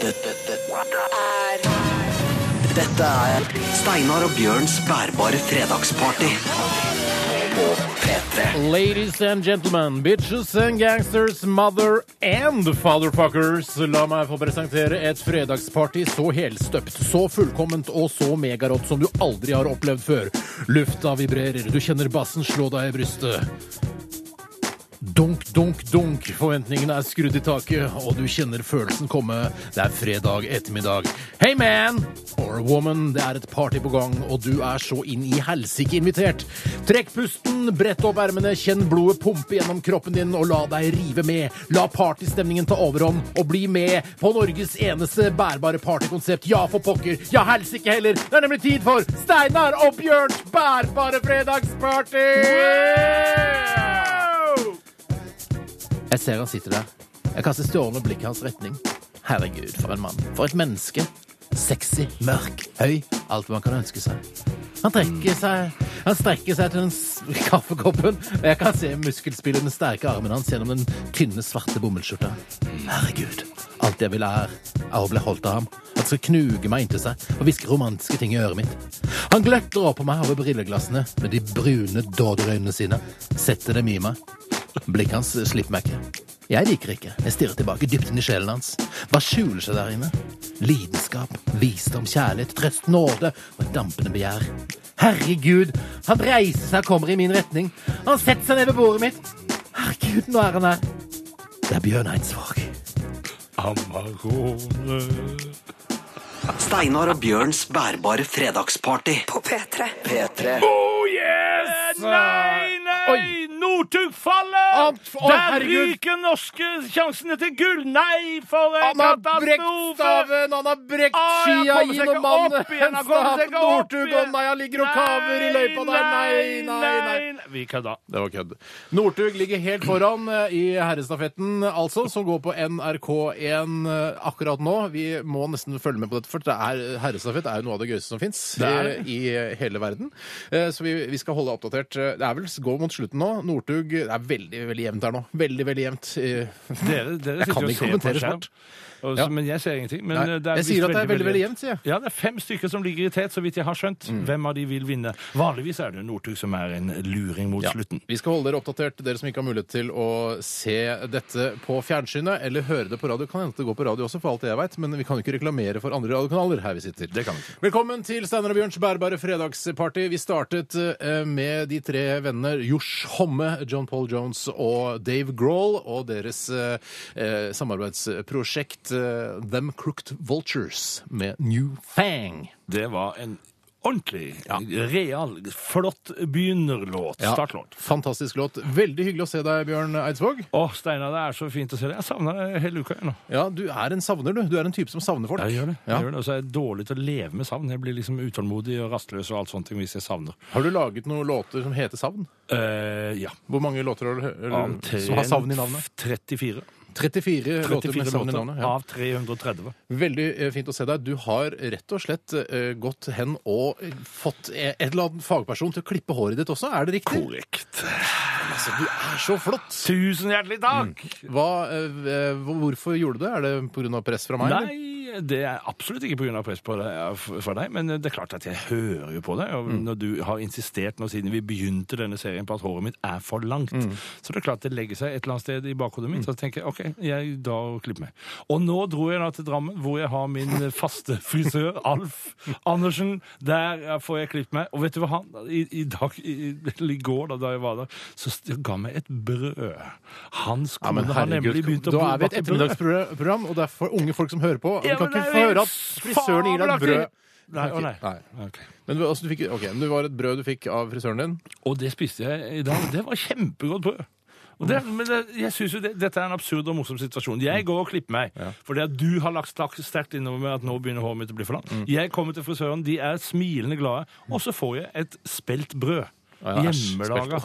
Dette, dette, er dette er Steinar og Bjørns bærbare fredagsparty på P3. Ladies and gentlemen, bitches and gangsters, mother and fatherfuckers. La meg få presentere et fredagsparty så helstøpt, så fullkomment og så megarått som du aldri har opplevd før. Lufta vibrerer, du kjenner bassen slå deg i brystet. Dunk, dunk, dunk. Forventningene er skrudd i taket, og du kjenner følelsen komme. Det er fredag ettermiddag. Hey man! Or woman, det er et party på gang, og du er så inn i helsike invitert. Trekk pusten, brett opp ermene, kjenn blodet pumpe gjennom kroppen din, og la deg rive med. La partystemningen ta overhånd, og bli med på Norges eneste bærbare partykonsept. Ja, for pokker. Ja, helsike heller. Det er nemlig tid for Steinar og Bjørns bærbare fredagsparty! Jeg ser han sitter der. Jeg kaster stjålne i hans retning. Herregud, for en mann. For et menneske. Sexy, mørk, høy. Alt man kan ønske seg. Han trekker seg Han strekker seg til den kaffekoppen, og jeg kan se muskelspillende sterke armen hans gjennom den tynne, svarte bomullsskjorta. Herregud. Alt jeg vil er, er å bli holdt av ham. Han skal knuge meg inntil seg og hviske romantiske ting i øret mitt. Han gløtter opp på meg over brilleglassene med de brune dåderøynene sine. Setter dem i meg. Blikket hans slipper meg ikke. Jeg liker ikke. Jeg stirrer tilbake dypt inn i sjelen hans. Hva skjuler seg der inne? Lidenskap, visdom, kjærlighet, trøst, nåde og et dampende begjær. Herregud, han reiser seg og kommer i min retning. Han setter seg ned ved bordet mitt. Herregud, nå er han her. Det er Bjørn Eidsvåg. Amarone Steinar og Bjørns bærbare fredagsparty på P3. P3. Oh yes! Nei, nei! Oi. Northug faller! Oh, Der ryker norske sjansene til gull! Nei, for en Han har brekt katastrofe! staven, han har brekt han skia, i noen mann han Northug, og nei, han ligger og kaver i løypa der. Nei, nei, nei. Vi kødda. Det var kødd. Northug ligger helt foran eh, i herrestafetten, altså, som går på NRK1 eh, akkurat nå. Vi må nesten følge med på dette, for det er, herrestafett er jo noe av det gøyeste som fins er i hele verden. Eh, Så vi, vi skal holde oppdatert. Eh, Det er vel går mot slutten nå. Northug Det er veldig, veldig jevnt her nå. Veldig, veldig jevnt. Eh, Dere, dere Jeg kan ikke kommentere sport. Ja. Men jeg ser ingenting. Men Nei, eh, jeg sier at det er veldig, veldig jevnt, sier jeg. Ja, det er fem stykker som ligger i tet, så vidt jeg har skjønt. Hvem av de vil vinne? Vanligvis er det Northug som er en luring mot Ja. slutten. Vi skal holde dere oppdatert, dere som ikke har mulighet til å se dette på fjernsynet eller høre det på radio. Kan hende det går på radio også, for alt det jeg vet, men vi kan jo ikke reklamere for andre radiokanaler her vi sitter. Det kan vi ikke. Velkommen til Steinar og Bjørns bærbare fredagsparty. Vi startet eh, med de tre vennene Josh Homme, John Paul Jones og Dave Grohl og deres eh, eh, samarbeidsprosjekt eh, Them Crooked Vultures med New Fang. Det var en ordentlig, real, flott begynnerlåt. Startlåt. Fantastisk låt. Veldig hyggelig å se deg, Bjørn Eidsvåg. Å, Steinar, det er så fint å se deg. Jeg savner deg hele uka igjen nå. Ja, du er en savner, du. Du er en type som savner folk. Jeg gjør det. Ja. Jeg gjør det. Og så er jeg dårlig til å leve med savn. Jeg blir liksom utålmodig og rastløs og alt sånt hvis jeg savner. Har du laget noen låter som heter Savn? Uh, ja. Hvor mange låter har du eller, Antrent, som har savn i navnet? 34. 34, låter 34 med navnet. Ja. av 330. Veldig eh, fint å se deg. Du har rett og slett eh, gått hen og eh, fått en et eller annet fagperson til å klippe håret ditt også. Er det riktig? Korrekt. Altså, du er så flott! Tusen hjertelig takk! Hva, eh, eh, hvorfor gjorde du det? Er det pga. press fra meg? eller? Det er absolutt ikke pga. press på deg, for deg, men det er klart at jeg hører jo på deg. Og når du har insistert nå siden vi begynte denne serien på at håret mitt er for langt, så det er klart det legger seg et eller annet sted i bakhodet mitt. Så tenker jeg OK, jeg drar og klipper meg. Og nå dro jeg da til Drammen, hvor jeg har min faste frisør, Alf Andersen. Der får jeg klippet meg. Og vet du hva han i, i dag, i, i går da, da jeg var der, så ga meg et brød. Hans Ja, har nemlig begynt å da er vi et ettermiddagsprogram, og det er for unge folk som hører på. Ja, kan ikke det få høre at frisøren gir deg et brød. Nei, å nei. Nei. Okay. Men, du- altså, du fikk, ok, men det var et brød du fikk av frisøren din? Og det spiste jeg i dag. Det var kjempegodt brød. Og det, men det, jeg synes jo det, Dette er en absurd og morsom situasjon. Jeg går og klipper meg fordi at du har lagt stak- sterkt innover meg at nå begynner håret mitt å bli for langt. Jeg kommer til frisøren, de er smilende glade, og så får jeg et spelt brød. Ja, æsj, Hjemmelaga.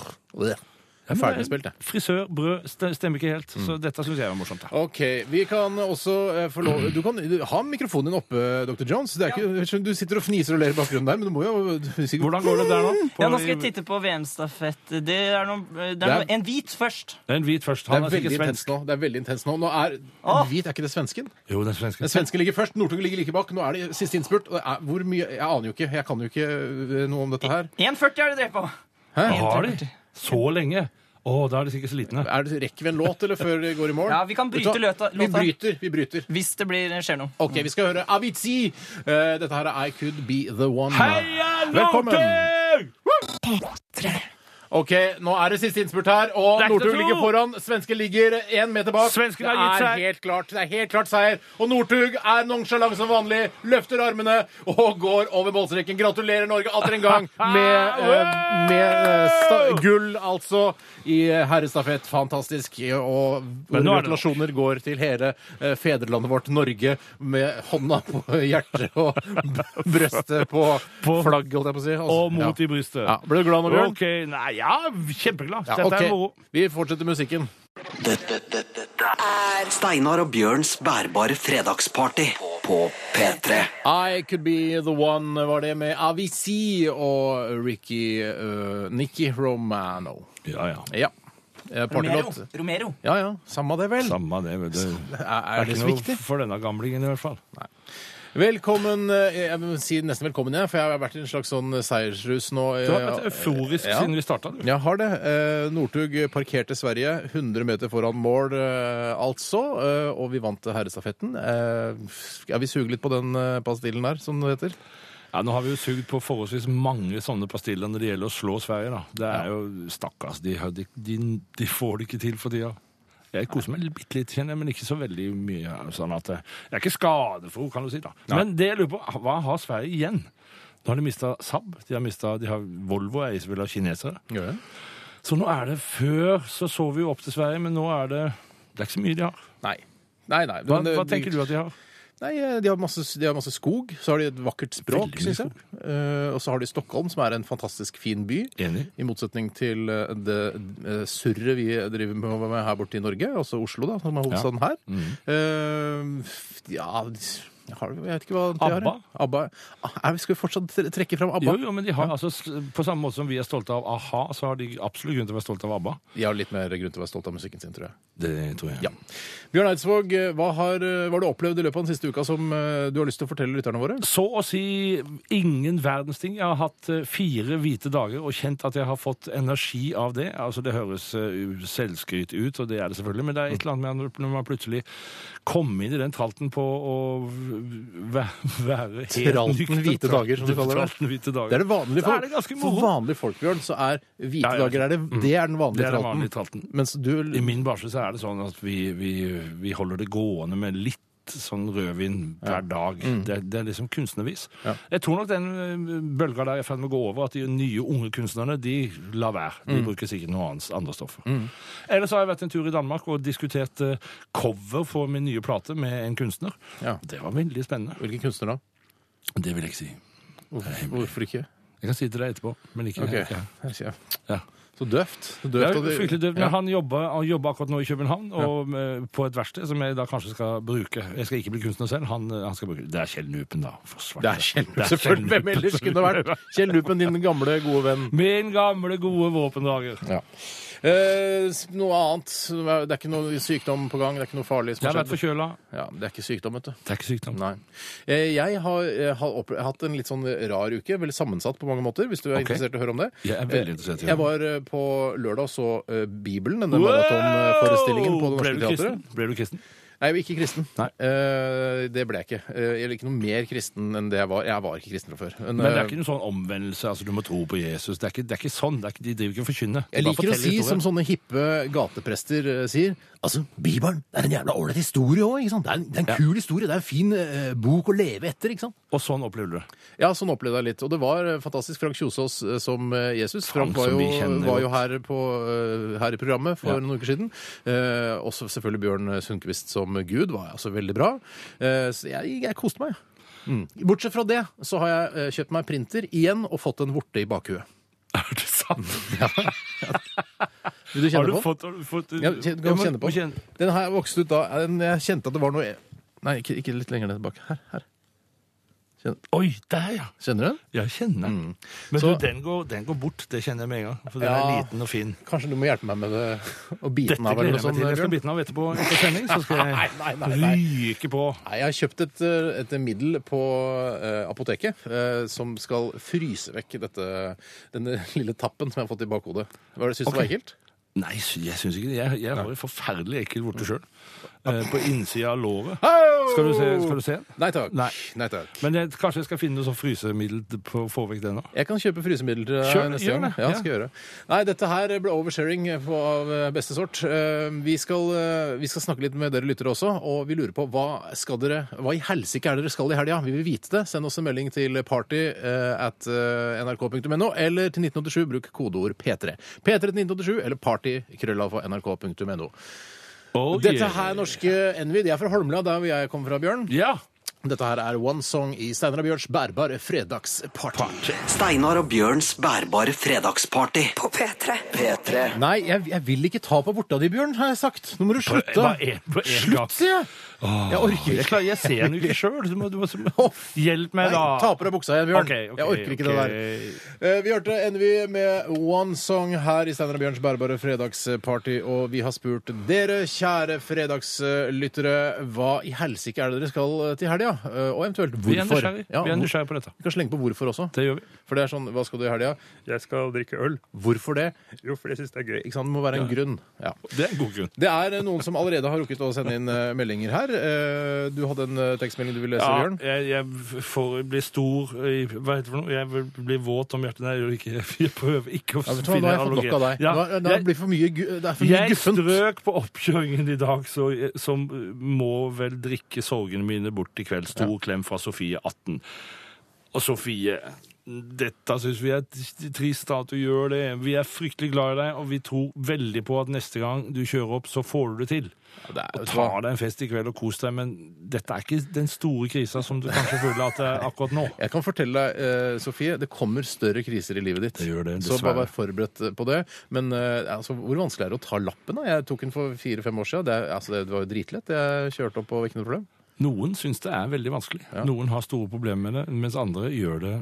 Det er ferdig spilt, jeg. Frisør, brød, st- stemmer ikke helt. Mm. Så dette syns jeg var morsomt. da. Ok, vi kan også eh, få lov Du kan ha mikrofonen din oppe, Dr. Jones. Det er ikke, skjønner, Du sitter og fniser og ler i bakgrunnen der, men du må jo du, sikkert- Hvordan går det der nå? På- Ja, nå skal jeg titte på VM-stafett. Det er, noe, det er, noe, en hvit først. Det er en hvit først. Det Han er er veldig sikkert intenst svensk. nå. Det er veldig intenst nå. Nå er Åh! Hvit, er ikke det svensken? Jo, den er svensken Den svenske ligger først, Northug ligger like bak. Nå er det siste innspurt. og det er, hvor mye Jeg aner jo ikke. Jeg kan jo ikke eh, noe om dette her. 1,40 er det drevet på. Hæ? Har de? Så lenge? Å, da er de sikkert slitne. Er det, rekker vi en låt, eller før det går i mål? Ja, vi kan Vet du bryte hva? løta- Vi låta. bryter. Vi bryter. Hvis det blir, skjer noe. OK, vi skal høre Avicii. Eh, dette her er I Could Be The One. Heia Velkommen! Northug! OK, nå er det siste innspurt her, og Det er ikke Northug til å ligger foran. Svensken ligger én meter bak. Svensken har det gitt er helt klart, det er helt klart seier. Og Northug er nonchalant som vanlig, løfter armene og går over målstreken. Gratulerer Norge atter en gang med, eh, med eh, sta gull, altså, i herrestafett. Fantastisk. Og Men nå er det gratulasjoner går til hele eh, fedrelandet vårt, Norge, med hånda på hjertet og b- brøstet på På- flagg, holdt jeg på å si. Altså, Og mot ja. i brystet. Ja, Ble du glad nå, Bjørn? OK. Nei, ja, kjempeglad. Ja, Dette er moro. Vi fortsetter musikken. Dette, dette, dette er Steinar og Bjørns bærbare fredagsparty på P3. I Could Be The One var det med Avicii og Ricky uh, Nicky Romano. Ja, ja. Ja. Eh, Romero. Partylåt. Romero. Ja ja, samme det vel. Samme det. vet du. Er, Det er er det ikke så noe viktig? for denne gamlingen i hvert fall. Velkommen eh, Jeg vil si nesten velkommen, jeg, for jeg har vært i en slags sånn seiersrus nå. Du har eh, vært euforisk ja. siden vi starta. Jeg har det. Eh, Northug parkerte Sverige 100 meter foran mål, eh, altså. Eh, og vi vant herrestafetten. Eh, skal vi suge litt på den eh, pastillen der, som det heter? Ja, Nå har vi jo sugd på forholdsvis mange sånne pastiller når det gjelder å slå Sverige. da. Det er jo Stakkars, de, har- de, de, de får det ikke til for tida. Jeg koser meg bitte litt, kjenner jeg, men ikke så veldig mye. sånn at eh, Jeg er ikke skadefro, kan du si. da. Men det jeg lurer på, hva har Sverige igjen? Nå har de mista Saab, de har, mistet, de har Volvo er selvfølgelig av kinesere. Ja. Så nå er det Før så så vi jo opp til Sverige, men nå er det det er ikke så mye de har. Nei. Nei, nei. Hva, eh, hva tenker du at de har? Nei, eh, De har masse, de har masse skog, så har de et vakkert språk, syns jeg. Eh, og så har de Stockholm, som er en fantastisk fin by. Enig. I motsetning til eh, det eh, surret vi driver med her borte i Norge, altså Oslo, da, som er hovedstaden her. Eh, ja har, jeg vet ikke hva de har. ABBA? ABBA. Ah, er Skal vi fortsatt trekke fram ABBA? Jo, jo, men de har altså, På samme måte som vi er stolte av a-ha, så har de absolutt grunn til å være stolte av ABBA. De har litt mer grunn til å være stolte av musikken sin, tror jeg. Det tror jeg. Ja. Bjørn Eidsvåg, eh, hva har, eh, hva har du opplevd i løpet av den siste uka som eh, du har lyst til å fortelle lytterne våre? Så å si ingen verdens ting. Jeg har hatt fire hvite dager og kjent at jeg har fått energi av det. Altså Det høres selvskryt ut, og det er det selvfølgelig, men det er et eller annet med når man plutselig kommer inn i den tralten på å være helt Tralten hvite dager, som du kaller det. Hvite dager. Det er det vanlige folk. Det det for vanlige folk, Bjørn, så er hvite Ja, ja. dager er det, det er den vanlige er vanlige tralten. Du I min barsel så er det sånn at vi, vi, vi holder det gående med litt sånn rødvin hver dag. Det, det er liksom kunstnervis. Mm. Ja. Jeg tror nok den eh, bølga der er i ferd med å gå over, at de nye unge kunstnerne de lar være. Mm. De bruker sikkert noe annet, andre stoffer. Ellers har jeg vært en tur i Danmark og diskutert eh, cover for min nye plate med en kunstner. Ja. Det var veldig spennende. Hvilken kunstner da? Det vil jeg ikke si. Hvorfor, hvorfor ikke? Jeg kan si det til deg etterpå, men ikke, Ok. ja. Ja. Så døvt. Det er fryktelig døvt, men Ja. han jobber, han jobber akkurat nå i København og ja. på et verksted som jeg da kanskje skal bruke. Jeg skal ikke bli kunstner selv, han, han skal bruke det. Er Kjell Nupen, da. Det er Kjell er Selvfølgelig. Hvem Nupen, ellers kunne det vært? Kjell Nupen, din gamle, gode venn. Min gamle, gode våpendrager. Ja. Eh, noe annet. Det er ikke noe sykdom på gang. Det er ikke noe farlig som har har vært forkjøla. Ja, det er ikke sykdom, vet du. Det er ikke sykdom. Nei. Eh, Jeg har, har opp, hatt en litt sånn rar uke. Veldig sammensatt på mange måter, hvis du er Ok. interessert i å høre om det. Jeg er veldig interessert i Jeg var eh, på lørdag og så eh, Bibelen, denne maratonforestillingen på Det Ble Norske kristen? Teatret. Ble du kristen? Nei, ikke kristen. Nei. Eh, det ble jeg ikke. Eh, jeg er ikke noe mer kristen enn det jeg var. Jeg var ikke kristen fra før. Men, Men det er eh, ikke noen sånn omvendelse, altså du må tro på Jesus. Det er ikke, det er ikke sånn. Det er ikke, de driver ikke og forkynner. De jeg bare liker å forteller si, historier. som sånne hippe gateprester eh, sier Altså, Bibelen det er en jævla ålreit historie òg? Det er en, det er en kul historie. Det er en fin eh, bok å leve etter, ikke sant? Og sånn opplevde du det. Ja, sånn opplevde jeg litt. Og det var eh, fantastisk. Frank Kjosås eh, som eh, Jesus. Frank, var som jo, vi kjenner var jo her, på, eh, her i programmet for Ja. noen uker siden. Eh, også selvfølgelig Bjørn Sundquist som Gud var altså veldig bra. Eh, så jeg, jeg koste meg. Mm. Bortsett fra det så har jeg eh, kjøpt meg printer igjen og fått en vorte i bakhuet. Er det sant? Vil du kjenne Har du på? fått, har du fått Ja, kjenn- kan du kjenne på. kjenne- Den her vokste ut da. Jeg kjente at det var noe Nei, ikke, ikke litt lenger ned tilbake. Her. her. Oi, der, ja. Kjenner du den? Ja, kjenner den. Men Mm. Så- du, den går, den går bort. Det kjenner jeg med en gang. For den Ja. er liten og fin. Kanskje du må hjelpe meg med det å bite Dette den av gleder eller jeg meg til. sånt? Jeg skal bite den av etterpå etter sending. Så skal jeg Nei, nei, nei, ryke på. Nei, jeg har kjøpt et, eh, et middel på uh, apoteket uh, som skal fryse vekk dette, denne lille tappen som jeg har fått i bakhodet. Hva Syns du det var ekkelt? Nei, jeg syns ikke det. Jeg, jeg har en forferdelig ekkel vorte sjøl. På innsida av låret. Skal du se? Skal du se? Nei takk. Nei. Nei takk. Men jeg, kanskje jeg skal finne noe sånn frysemiddel på å få vekk den òg. Jeg kan kjøpe frysemiddel til deg neste gjør gang. det, Ja, skal jeg gjøre. Nei, dette her ble oversharing på, av eh, beste sort. Eh, Vi skal, eh, vi skal snakke litt med dere lyttere også, og vi lurer på hva skal dere, hva i helsike er dere skal i helga? Vi vil vite det. Send oss en melding til party eh, at eh, nrk.no, eller til 1987, bruk kodeord P3. P3 til 1987, eller party, krøllalfa nrk.no. Oh, Dette yeah. her norske Envy, de er fra Holmlia, der hvor jeg kommer fra, Bjørn. Ja. Dette her er One Song i Steinar og Bjørns bærbare fredagsparty. Steinar og Bjørns bærbare fredagsparty. På P3. P3. Nei, jeg, jeg vil ikke ta på borta di, Bjørn, har jeg sagt. Nå må du slutte. Bare på en gang. Slutt, sier jeg. Jeg orker Jeg, ikke. klarer, jeg ser den jo ikke sjøl. Du må, du må, hjelp meg, Nei, da. ta på deg buksa igjen, Bjørn. Okay, okay, jeg orker ikke okay. det der. Eh, Vi hørte Envy med One Song her i Steinar og Bjørns bærbare fredagsparty, og vi har spurt dere, kjære fredagslyttere, hva i helsike er det dere skal til helga? Eh, Og eventuelt Vi er hvorfor. nysgjerrig. Ja, Vi er nysgjerrig på dette. Vi kan slenge på hvorfor også. Det gjør vi. For det er sånn, hva skal du i helga? Jeg skal drikke øl. Hvorfor det? Jo, for jeg syns det er gøy. Ikke sant? Det må være en grunn. Ja. Det er en god grunn. Det er eh, noen som allerede har rukket å sende inn eh, meldinger her. Eh, Du hadde en tekstmelding du ville lese, Ja, Bjørn? jeg, jeg får bli stor i Hva heter det for noe? Jeg vil bli våt om hjertet. Nei, jeg ikke Jeg prøver ikke å Ja, vet du hva, Nå har jeg fått nok av deg. Ja, Nå er- nå jeg- blir for mye, det er for mye Jeg guffent. strøk på oppkjøringen i dag, så, som må vel drikke sorgene mine bort i kveld. Stor klem fra Sofie 18. Og Sofie, dette syns vi er trist at du gjør det. Vi er fryktelig glad i deg, og vi tror veldig på at neste gang du kjører opp, så får du det til. Det er, Og ta deg en fest i kveld og kos deg, men dette er ikke den store krisa som du kanskje føler at det er akkurat nå. Jeg kan fortelle deg, eh, Sofie, det kommer større kriser i livet ditt. Det gjør det, så bare vær forberedt på det. Men eh, altså, hvor vanskelig er det å ta lappen? da? Jeg tok den for fire-fem år siden. Det, altså, det var jo dritlett. Jeg kjørte opp og ikke noe problem. Noen syns det er veldig vanskelig. Noen har store problemer med det, mens andre gjør det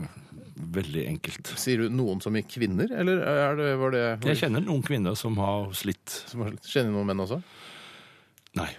veldig enkelt. Sier du noen som i kvinner, eller er det, var det Jeg kjenner noen kvinner som har slitt. som har- Kjenner du noen menn også? Nei.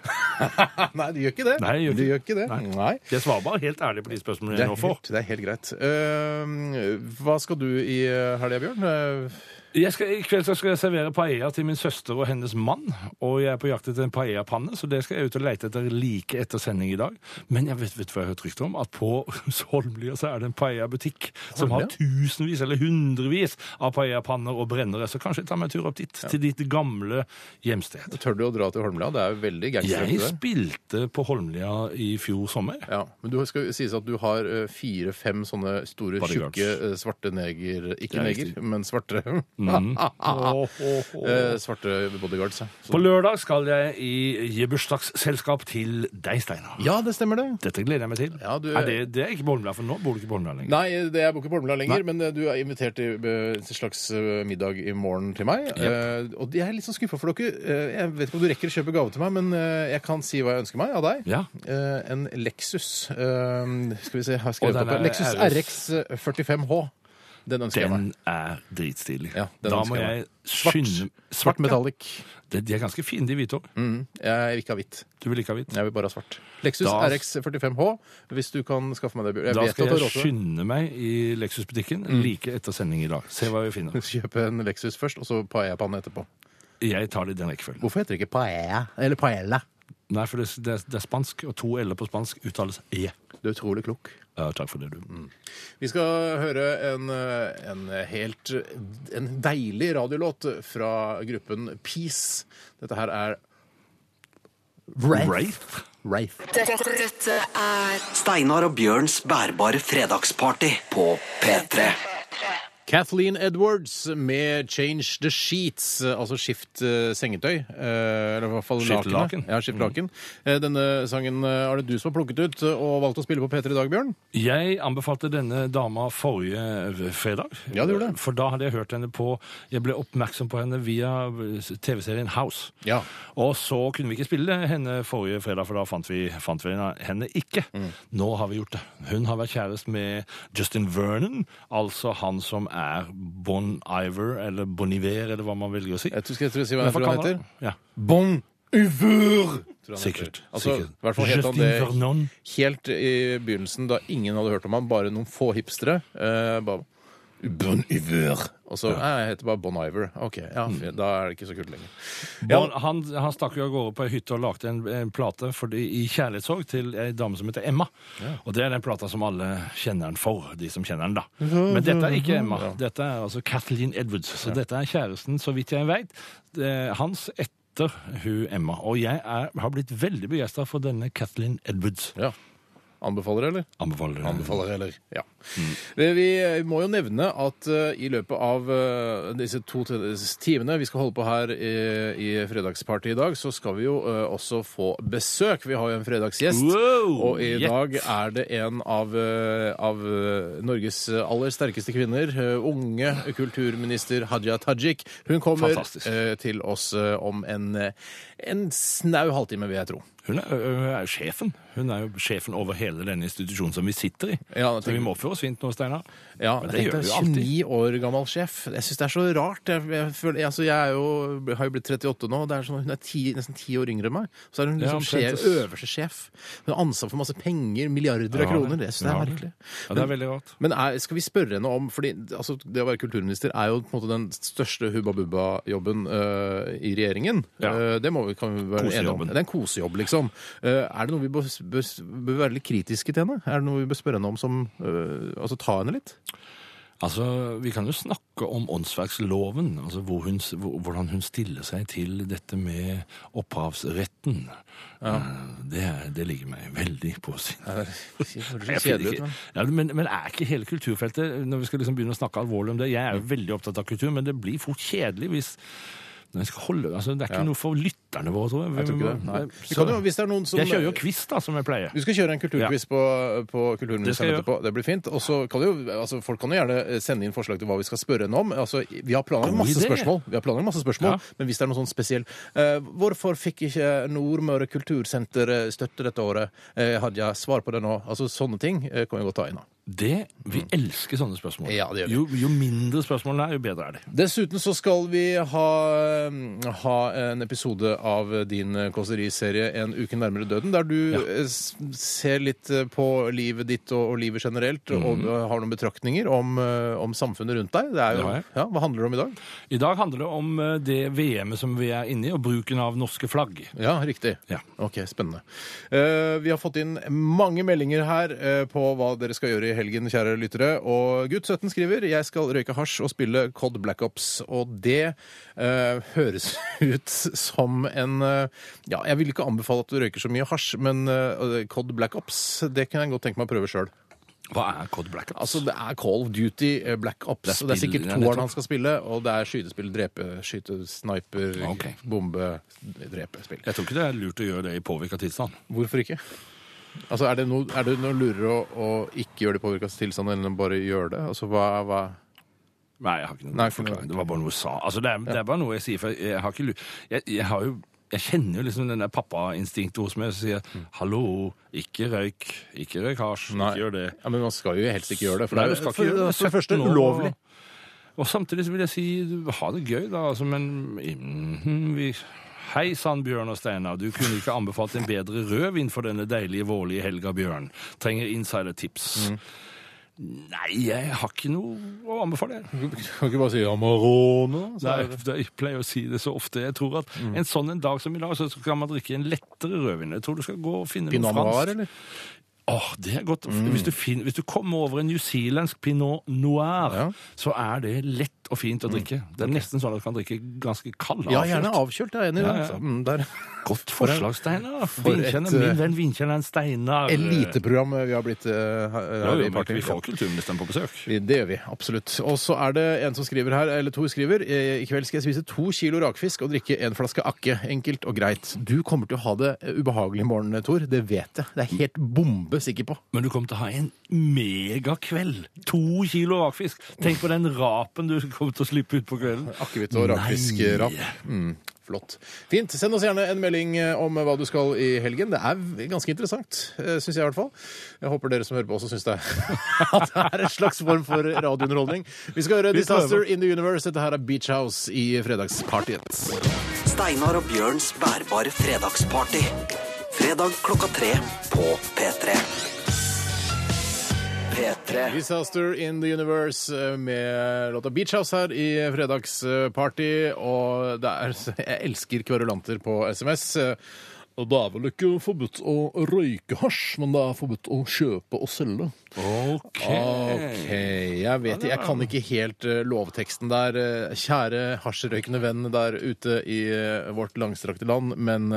Nei, de gjør ikke det. Nei, de gjør ikke- gjør ikke det. Nei. Nei. Jeg svarer bare helt ærlig på de spørsmålene jeg nå får. det er helt greit. Uh, hva skal du i eh, helga, Bjørn? Eh, Jeg skal, I kveld så skal jeg servere paella til min søster og hennes mann. Og jeg er på jakt etter en paellapanne, så det skal jeg ut og lete etter like etter sending i dag. Men jeg vet, vet hva jeg har hørt rykte om? At på Holmlia så er det en paellabutikk som har tusenvis eller hundrevis av paellapanner og brennere. Så kanskje jeg tar meg en tur opp dit, til ditt gamle hjemsted. tør du å dra til Holmlia? Det er jo veldig gangster. Jeg spilte på Holmlia i fjor sommer. Ja, men du skal sies at du har eh, fire-fem sånne store, tjukke, eh, svarte neger Ikke er neger, men svarte Mm. Åh. eh, Svarte bodyguards. ja. Så- På lørdag skal jeg i gi bursdagsselskap til deg, Steinar. Ja, det stemmer det. Dette gleder jeg meg til. Ja, du- er det, det er ikke Holmlia, for nå bor du ikke på Holmlia lenger. Nei, det er ikke på Holmlia lenger, Nei. men eh, du er invitert til, eh, til slags eh, middag i morgen til meg. Eh, og jeg er litt sånn skuffa for dere. Eh, jeg vet ikke om du rekker å kjøpe gave til meg, men eh, jeg kan si hva jeg ønsker meg av deg. Ja. Eh, en Lexus eh, Skal vi se, har jeg skrevet den opp her. er Lexus RS. RX 45H. Den ønsker jeg meg. Den er dritstilig. Ja, den da ønsker må jeg jeg Svart. skynde Svart ja. metallic. De, de er ganske fine, de hvite òg. Mm, jeg vil ikke ha hvitt. Du vil ikke ha hvitt? Jeg vil bare ha svart. Lexus Da- RX 45H, hvis du kan skaffe meg det. Bjørn. Jeg Da vet skal at du har jeg råd til det. skynde meg i Lexus-butikken Mm. like etter sending i dag. Se hva vi finner. Kjøpe en Lexus først, og så paella-panne etterpå. Jeg tar det i den rekkefølgen. Hvorfor heter det ikke paella? Eller paella? Nei, for det, det, er- det er spansk, og to l-er på spansk uttales e. Du er utrolig klok. Ja, takk for det, du. Vi skal høre en, eh, en helt En deilig radiolåt fra gruppen Peace. Dette her er Wraith? Wraith. Dette, dette er Steinar og Bjørns bærbare fredagsparty på P3. Kathleen Edwards med 'Change the Sheets', altså skift eh, sengetøy. eh, Eller i hvert fall Skift laken. Ja, skift laken. Mm. Denne sangen er det du som har plukket ut og valgt å spille på P3 i dag, Bjørn? Jeg anbefalte denne dama forrige fredag. Ja, du gjorde det. For da hadde jeg hørt henne på Jeg ble oppmerksom på henne via TV-serien House. Ja. Og så kunne vi ikke spille henne forrige fredag, for da fant vi, fant vi henne ikke. Mm. Nå har vi gjort det. Hun har vært kjæreste med Justin Vernon, altså han som er Bon Iver, eller Bon Iver, eller hva man velger å si. Jeg tror jeg skal jeg si hva jeg tror han heter. Ja, Bon Uvur! sikkert. Altså, sikkert. I hvert fall het han Justin det Vernon. helt i begynnelsen, da ingen hadde hørt om han, bare noen få hipstere. Eh, bare Bon Iver. Og så Nei, jeg heter bare Bon Iver. OK, ja, Mm. fint. da er det ikke så kult lenger. Ja. Bon, han, han stakk jo av gårde på ei hytte og lagde en, en plate fordi, i kjærlighetssorg til ei dame som heter Emma. Og det er den plata som alle kjenner den for, de som kjenner den, da. Men dette er ikke Emma. Dette er altså Kathleen Edwards. Så dette er kjæresten, så vidt jeg veit, hans etter hun Emma. Og jeg er, har blitt veldig begeistra for denne Kathleen Edwards. ja. Anbefaler, eller? Anbefaler. Anbefaler, eller? Ja. Mm. Vi må jo nevne at eh, i løpet av disse to timene vi skal holde på her i, i Fredagsparty i dag, så skal vi jo også få besøk. Vi har jo en fredagsgjest. Wow, og i dag er det en av, av Norges aller sterkeste kvinner. Unge kulturminister Hadia Tajik. Hun kommer Fantastisk. til oss om en, en snau halvtime, vil jeg tro. Hun er, hun er sjefen. Hun er jo sjefen over hele denne institusjonen som vi sitter i. Ja, Så vi må oppføre oss fint nå, Steinar. Ja, Men det gjør vi jo alltid. 29 år gammel sjef. Jeg syns det er så rart. Jeg, jeg, føler, altså, jeg er jo, har jo blitt 38 nå. Det er sånn, hun er ti, nesten ti år yngre enn meg. Så er hun Ja, liksom sjef, øverste sjef. Hun har ansvar for masse penger, milliarder av Ja, kroner. Det synes jeg ja. er merkelig. Ja, det er veldig rart. Men er, skal vi spørre henne om fordi altså, Det å være kulturminister er jo på en måte den største Hubba Bubba-jobben øh, i regjeringen. Ja. Øh, det må vi, kan vi være enige om. Det er en kosejobb, liksom. Øh, er det noe vi bør, bør, bør være litt kritiske til henne? Er det noe vi bør spørre henne om som øh, Altså ta henne litt? Altså, Vi kan jo snakke om åndsverksloven, altså hvor hun, hvordan hun stiller seg til dette med opphavsretten. Ja. Det, det ligger meg veldig på sinne. Det høres kjedelig ut, men Ja, men, men er ikke hele kulturfeltet Når vi skal liksom begynne å snakke alvorlig om det Jeg er jo veldig opptatt av kultur, men det blir fort kjedelig hvis når jeg skal holde, altså Det er ikke Ja. noe for lytterne våre, tror jeg. Jeg tror ikke det. Nei. Vi kan jo, hvis det er noen som jeg kjører jo quiz, da, som jeg pleier. Vi skal kjøre en kulturquiz på, på kulturministeren etterpå. Det blir fint. Og så kan jo, altså Folk kan jo gjerne sende inn forslag til hva vi skal spørre henne om. Altså, Vi har planlagt masse spørsmål, Vi har planlagt masse spørsmål, Ja. men hvis det er noe sånn spesiell uh, Hvorfor fikk ikke Nordmøre kultursenter eh, støtte dette året? Uh, hadde jeg svar på det nå? Altså Sånne ting uh, kan vi godt ta inn. da. Det, Vi elsker sånne spørsmål. Ja, det gjør vi. Jo, jo mindre spørsmål det er, jo bedre er det. Dessuten så skal vi ha, ha en episode av din kåseriserie En uke nærmere døden, der du ja. ser litt eh, på livet ditt og, og livet generelt, og eh, har noen betraktninger om, eh, om samfunnet rundt deg. Det er jo, ja, hva handler det om i dag? I dag handler det om eh, det VM-et som vi er inne i, og bruken av norske flagg. Ja, riktig. Ja. Ok, spennende. Uh, vi har fått inn mange meldinger her uh, på hva dere skal gjøre i helgen, kjære lyttere. Og gutt 17 skriver jeg skal røyke hasj og spille Cod Black Ops. Og det uh, høres ut som en eh, Ja, jeg vil ikke anbefale at du røyker så mye hasj, men eh, Cod Black Ops, det kan jeg godt tenke meg å prøve sjøl. Hva er Cod Black Ops? Altså, det er Call of Duty eh, Black Ops. Det er og det er sikkert toeren han skal spille, og det er skytespill, drepe, skyte, sniper, okay. bombe, drepe-spill. Jeg tror ikke det er lurt å gjøre det i påvirka tilstand. Hvorfor ikke? Altså, Er det noe, er det noe lurere å, å ikke gjøre det i påvirka tilstand enn å bare gjøre det? Altså, hva, hva Nei, jeg har ikke noe Nei, forklaring. Det var bare noe jeg sa. Altså, det, er, det er bare noe jeg sier, for jeg har ikke jeg, jeg har jo jeg kjenner jo liksom den der pappainstinktet hos meg som sier 'hallo, ikke røyk, ikke røyk hasj, ikke gjør det'. Ja, Men man skal jo helst ikke gjøre det. For Nei, det er jo gjøre for, det. for første 17 ulovlig. Og, og samtidig så vil jeg si ha det gøy, da. Altså, men mm, vi Hei sann, Bjørn og Steinar. Du kunne ikke anbefalt en bedre rødvin for denne deilige, vårlige helga, Bjørn. Trenger insidertips. Mm. Nei, jeg har ikke noe å anbefale. Du kan ikke bare si Amarone. Nei, jeg pleier å si det så ofte. Jeg tror at Mm. en sånn en dag som i dag, så kan man drikke en lettere rødvin. Jeg tror du skal gå og finne Pinot noe Noir, fransk. eller? Åh, det er godt. Hvis, du finner, hvis du kommer over en newzealandsk pinot noir, Ja. så er det lett lett og fint å drikke. Det er nesten sånn at du kan drikke ganske kald. Ja, gjerne avkjølt. Jeg er enig i det. Ja, ja. altså. Mm, Der. Godt forslag, Steinar. for et, Vinkjenneren- eh, Min venn vinkjenneren Steinar. Eliteprogram vi har blitt uh, her, i partiet. Party. vi får kulturministeren på besøk. Det gjør vi, absolutt. Og så er det en som skriver her, eller to skriver, eh, i kveld skal jeg spise to kilo rakfisk og drikke en flaske akke. Enkelt og greit. Du kommer til å ha det eh, ubehagelig i morgen, Tor. Det vet jeg. Det er helt bombe sikker på. Men du kommer til å ha en megakveld. To kilo rakfisk. Tenk på den rapen du kommer til å slippe ut på kvelden. Akevitt og rakfiskrap. Mm, flott. Fint. Send oss gjerne en melding eh, om hva du skal i helgen. Det er ganske interessant, syns jeg i hvert fall. Jeg håper dere som hører på også syns det at det er en slags form for radiounderholdning. Vi skal høre Disaster in the Universe. Dette her er Beach House i fredagspartiet. Steinar og Bjørns bærbare fredagsparty. Fredag klokka tre på P3. P3. Disaster in the Universe eh, med låta Beach House her i fredagsparty. Og det er Jeg elsker kverulanter på SMS. Det er vel ikke forbudt å røyke hasj, men det er forbudt å kjøpe og selge. OK. OK, jeg vet ikke, Jeg kan ikke helt eh, lovteksten der. Eh, Kjære hasjrøykende venn der ute i eh, vårt langstrakte land, men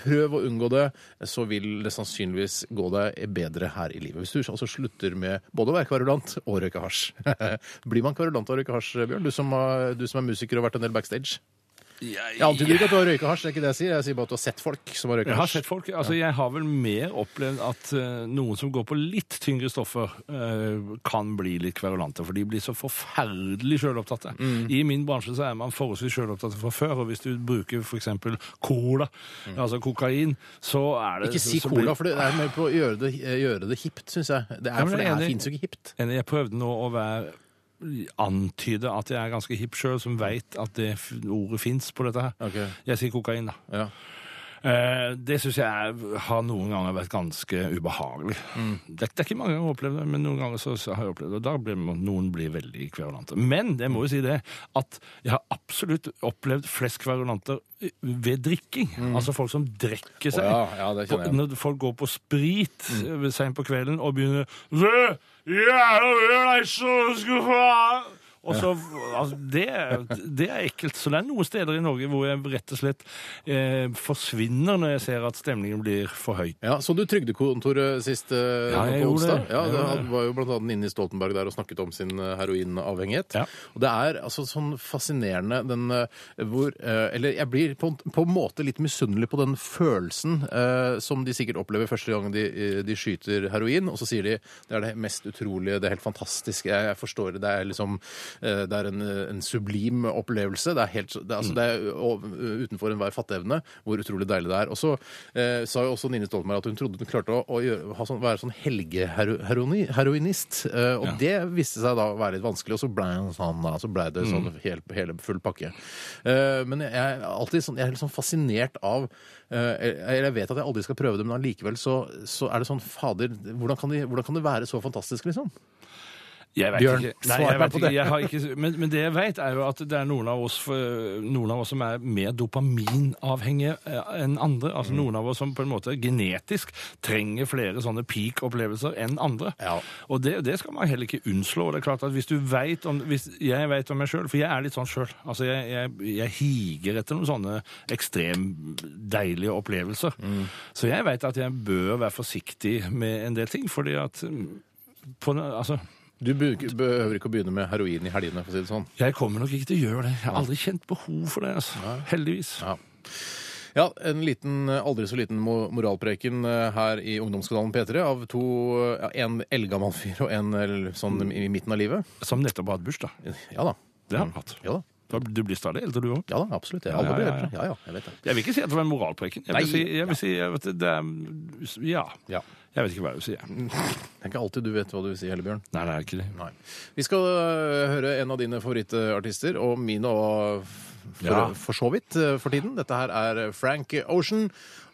prøv å unngå det, så vil det sannsynligvis gå deg bedre her i livet. Hvis du altså slutter med både å være kverulant og røyke hasj. Blir man kverulant av å røyke hasj, Bjørn? Du som, er, du som er musiker og har vært en del backstage? Jeg antyder ikke at du har røyka hasj, det er ikke det jeg sier. Jeg sier bare at du har sett folk som har røyka Jeg har hasj. sett folk, altså jeg har vel mer opplevd at eh, noen som går på litt tyngre stoffer, eh, kan bli litt kverulante, for de blir så forferdelig sjølopptatte. Mm. I min bransje så er man forholdsvis sjølopptatt fra før, og hvis du bruker f.eks. cola, altså kokain, så er det Mm. Ikke si så blir- cola, for det er med på å gjøre det, gjøre det hipt, syns jeg. Det er, men for det jeg er er, enig. fins jo ikke hipt. Enig, Jeg prøvde nå å være antyde at jeg er ganske hipp sjøl, som veit at det ordet fins på dette her. Okay. Jeg sier kokain, da. Ja. Eh, det syns jeg er- har noen ganger vært ganske ubehagelig. Det, er- det er ikke mange ganger jeg har opplevd det, men noen ganger så, så har jeg opplevd det. Og da blir noen blir veldig kverulante. Men jeg må jo si det at jeg har absolutt opplevd flest kverulanter ved drikking. Altså folk som drikker seg. Oh, ja, ja, det. Når folk går på sprit mm. seint på kvelden og begynner «Sø, Jævla jeg så skulle få og så, altså, det, det er ekkelt. Så det er noen steder i Norge hvor jeg rett og slett eh, forsvinner når jeg ser at stemningen blir for høy. Ja, Så du Trygdekontoret sist eh, Ja, jeg onsdag? det. Ja, det han var jo blant annet inne i Stoltenberg der og snakket om sin eh, heroinavhengighet. Ja. Og det er altså sånn fascinerende den eh, hvor eh, Eller jeg blir på, på en måte litt misunnelig på den følelsen eh, som de sikkert opplever første gang de, de skyter heroin, og så sier de det er det mest utrolige, det er helt fantastisk, jeg, jeg forstår det, det er liksom eh, det er en, en sublim opplevelse. Det er, helt, det altså, det er o- utenfor enhver fatteevne hvor utrolig deilig det er. Og så eh, sa jo også Nine Stoltenberg at hun trodde hun klarte å, å gjøre, ha sånn, være sånn helgeheroinist. Eh, og det viste seg da å være litt vanskelig, og så ble, hun sånn, da, så ble det sånn hel, hele full pakke. Eh, men jeg er alltid sånn, jeg er litt sånn fascinert av eh, Eller jeg vet at jeg aldri skal prøve det, men allikevel så, så er det sånn Fader, hvordan kan, de, hvordan kan det være så fantastisk, liksom? Jeg vet Bjørn, ikke. Nei, jeg vet ikke. Jeg har ikke men, men det jeg vet, er jo at det er noen av oss, noen av oss som er mer dopaminavhengige eh, enn andre. Altså Mm. noen av oss som på en måte genetisk trenger flere sånne peak-opplevelser enn andre. Ja. Og det, det skal man heller ikke unnslå. Det er klart at hvis du vet om, hvis Jeg vet om meg sjøl, for jeg er litt sånn sjøl. Altså jeg, jeg, jeg higer etter noen sånne ekstremt deilige opplevelser. Mm. Så jeg vet at jeg bør være forsiktig med en del ting, fordi at mm, på, altså, Du behøver ikke å begynne med heroin i helgene, for å si det sånn. jeg kommer nok ikke til å gjøre det. Jeg har aldri kjent behov for det. altså. Heldigvis. Ja. Ja, en liten, aldri så liten moralpreken eh, her i Ungdomskanalen P3 av to, ja, en eldgammel fyr og en sånn i midten av livet. Som nettopp har hatt bursdag. Ja da. Det har han hatt. Ja da. Da- Du blir stadig eldre, du òg. Ja da, absolutt. Ja, ja, ja, ja. Jeg vet det. Jeg vil ikke si at det var en moralpreken. Jeg Nei, vil si, jeg vil si jeg vet, det er, Ja. Ja. Jeg vet ikke hva jeg vil si. jeg. Det er ikke alltid du vet hva du vil si Hellebjørn. Nei, det er ikke det. Nei. Vi skal øh, høre en av dine favorittartister, og mine òg for, for så vidt øh, for tiden. Dette her er Frank Ocean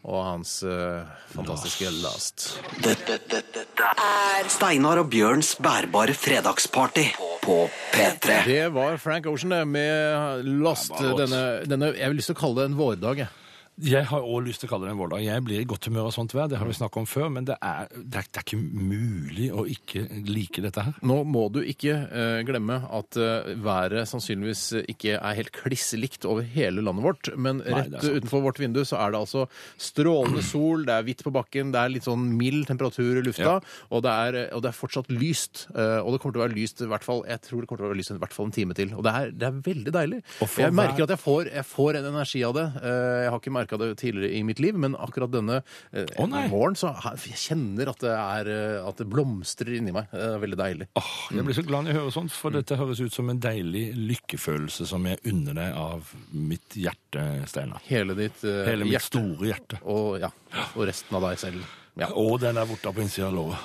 og hans øh, fantastiske Last. Dette, dette, dette er Steinar og Bjørns bærbare fredagsparty på P3. Det var Frank Ocean det, med Last. Denne, denne, jeg vil lyst til å kalle det en vårdag. jeg. Jeg har òg lyst til å kalle det en vårdag. Jeg blir i godt humør av sånt vær, det har vi snakket om før, men det er, det er, det er ikke mulig å ikke like dette her. Nå må du ikke eh, glemme at eh, været sannsynligvis ikke er helt kliss likt over hele landet vårt, men Nei, rett utenfor vårt vindu så er det altså strålende sol, det er hvitt på bakken, det er litt sånn mild temperatur i lufta, Ja. og, det er, og det er fortsatt lyst. eh, og det kommer til å være lyst i hvert fall, jeg tror det kommer til å være lyst i hvert fall en time til. Og det er, det er veldig deilig. Jeg merker at jeg får, jeg får en energi av det. Eh, jeg har ikke merka det tidligere i mitt liv, men akkurat denne eh, Å, nei. våren så har, jeg kjenner at det, er, eh, at det blomstrer inni meg. Det er veldig deilig. Åh, jeg blir så glad når jeg hører sånt, for dette høres ut som en deilig lykkefølelse som jeg unner deg av mitt hjerte, Steinar. Hele ditt eh, Hele mitt hjerte. store hjerte. Og, ja, og resten av deg selv. Ja. Og den der borte på innsida av låret.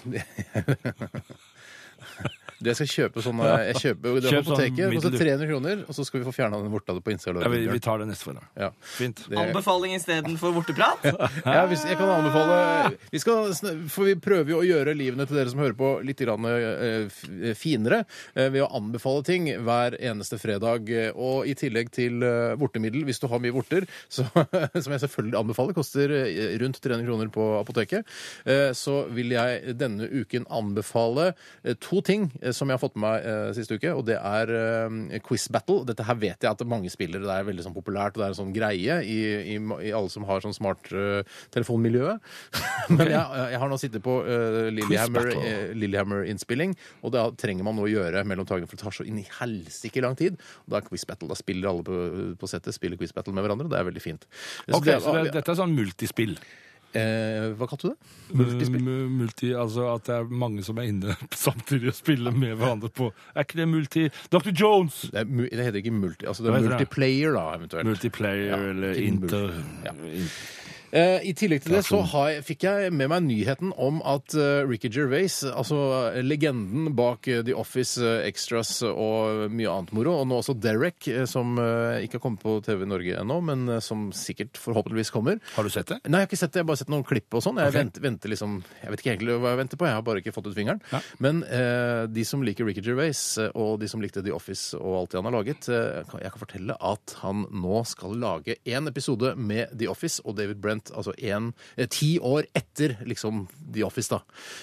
Det jeg kjøpe sånn eh, Jeg kjøper det Kjøp på sånn apoteket. Det koster middel- 300 kroner, og så skal vi få fjerna den vorta på innsida av Ja, vi, vi låret. tar det neste fredag. Ja. Fint. Det- Anbefaling istedenfor vorteprat. Ja, hvis, jeg kan anbefale vi skal, sn- For vi prøver jo å gjøre livene til dere som hører på, litt grann, eh, f- finere eh, ved å anbefale ting hver eneste fredag. eh, Og i tillegg til eh, vortemiddel, hvis du har mye vorter, så, som jeg selvfølgelig anbefaler, koster eh, rundt 300 kroner på apoteket, eh, så vil jeg denne uken anbefale eh, to ting eh, som jeg har fått med meg eh, siste uke, og det er eh, quiz battle. Dette her vet jeg at mange spiller, det er veldig sånn populært, og det er en sånn greie i, i, i alle som har sånn smarttelefonmiljøet. Men jeg, jeg har nå sittet på uh, Lillehammer-innspilling, eh, Lillehammer-innspilling, og da trenger man noe å gjøre mellom tagene, for det tar så inn i helsike lang tid. Og da er quiz battle. Da spiller alle på, på settet spiller quiz battle med hverandre, og det er veldig fint. Så det- så det, dette er sånn multispill. Eh, hva kalte du det? Multispill? Multi, altså at det er mange som er inne samtidig og spiller med hverandre på Er ikke det multi Dr. Jones! Det, er, det heter ikke multi... Altså det er multiplayer, da, eventuelt. Multiplayer Ja, eller inter... inter... Ja. Eh, I tillegg til det så har jeg, fikk jeg med meg nyheten om at eh, Ricky Gervais, altså eh, legenden bak eh, The Office, eh, Extras og mye annet moro, og nå også Derek, eh, som eh, ikke har kommet på TV Norge ennå, men eh, som sikkert forhåpentligvis kommer. Har du sett det? Nei, jeg har ikke sett det. Jeg har bare sett noen klipp og sånn. Jeg venter, venter liksom Jeg vet ikke egentlig hva jeg venter på. Jeg har bare ikke fått ut fingeren. Ja. Men eh, de som liker Ricky Gervais, eh, og de som likte The Office og alt det han har laget, eh, kan- jeg kan fortelle at han nå skal lage én episode med The Office og David Brent, altså en, eh, ti år etter liksom The Office, da.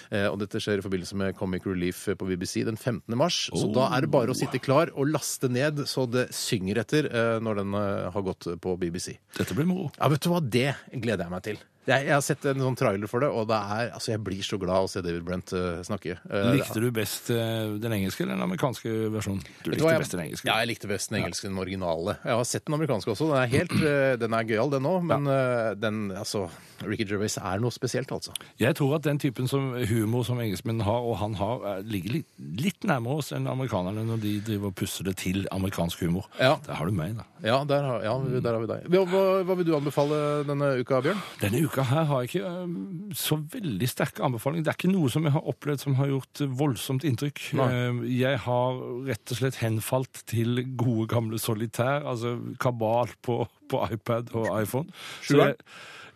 Eh, og dette skjer i forbindelse med Comic Relief på BBC den 15. mars. Så da er det bare å sitte klar og laste ned så det synger etter eh, når den eh, har gått på BBC. Dette blir moro. Ja, vet du hva? Det gleder jeg meg til. Jeg, jeg har sett en sånn trailer for det, og det er, altså, jeg blir så glad av å se David Brent uh, snakke. Uh, Likte du best uh, den engelske eller den amerikanske versjonen? Du likte hva, jeg- best den engelske. Ja, jeg likte best den engelske, den originale. Jeg har sett den amerikanske også. Den er helt, den er gøyal, den òg, men den, altså Ricky Gervais er noe spesielt, altså. Jeg tror at den typen som humor som engelskmennene har, og han har, ligger litt, litt nærmere oss enn amerikanerne når de driver og pusser det til amerikansk humor. Ja. Der har du meg, da. Ja, der har, ja, der har vi deg. Hva, hva vil du anbefale denne uka, Bjørn? Denne uka her har jeg ikke eh, så veldig sterke anbefalinger. Det er ikke noe som jeg har opplevd som har gjort voldsomt inntrykk. Nei. Eh, Jeg har rett og slett henfalt til gode gamle solitær, altså kabal på, på iPad og iPhone. Så jeg,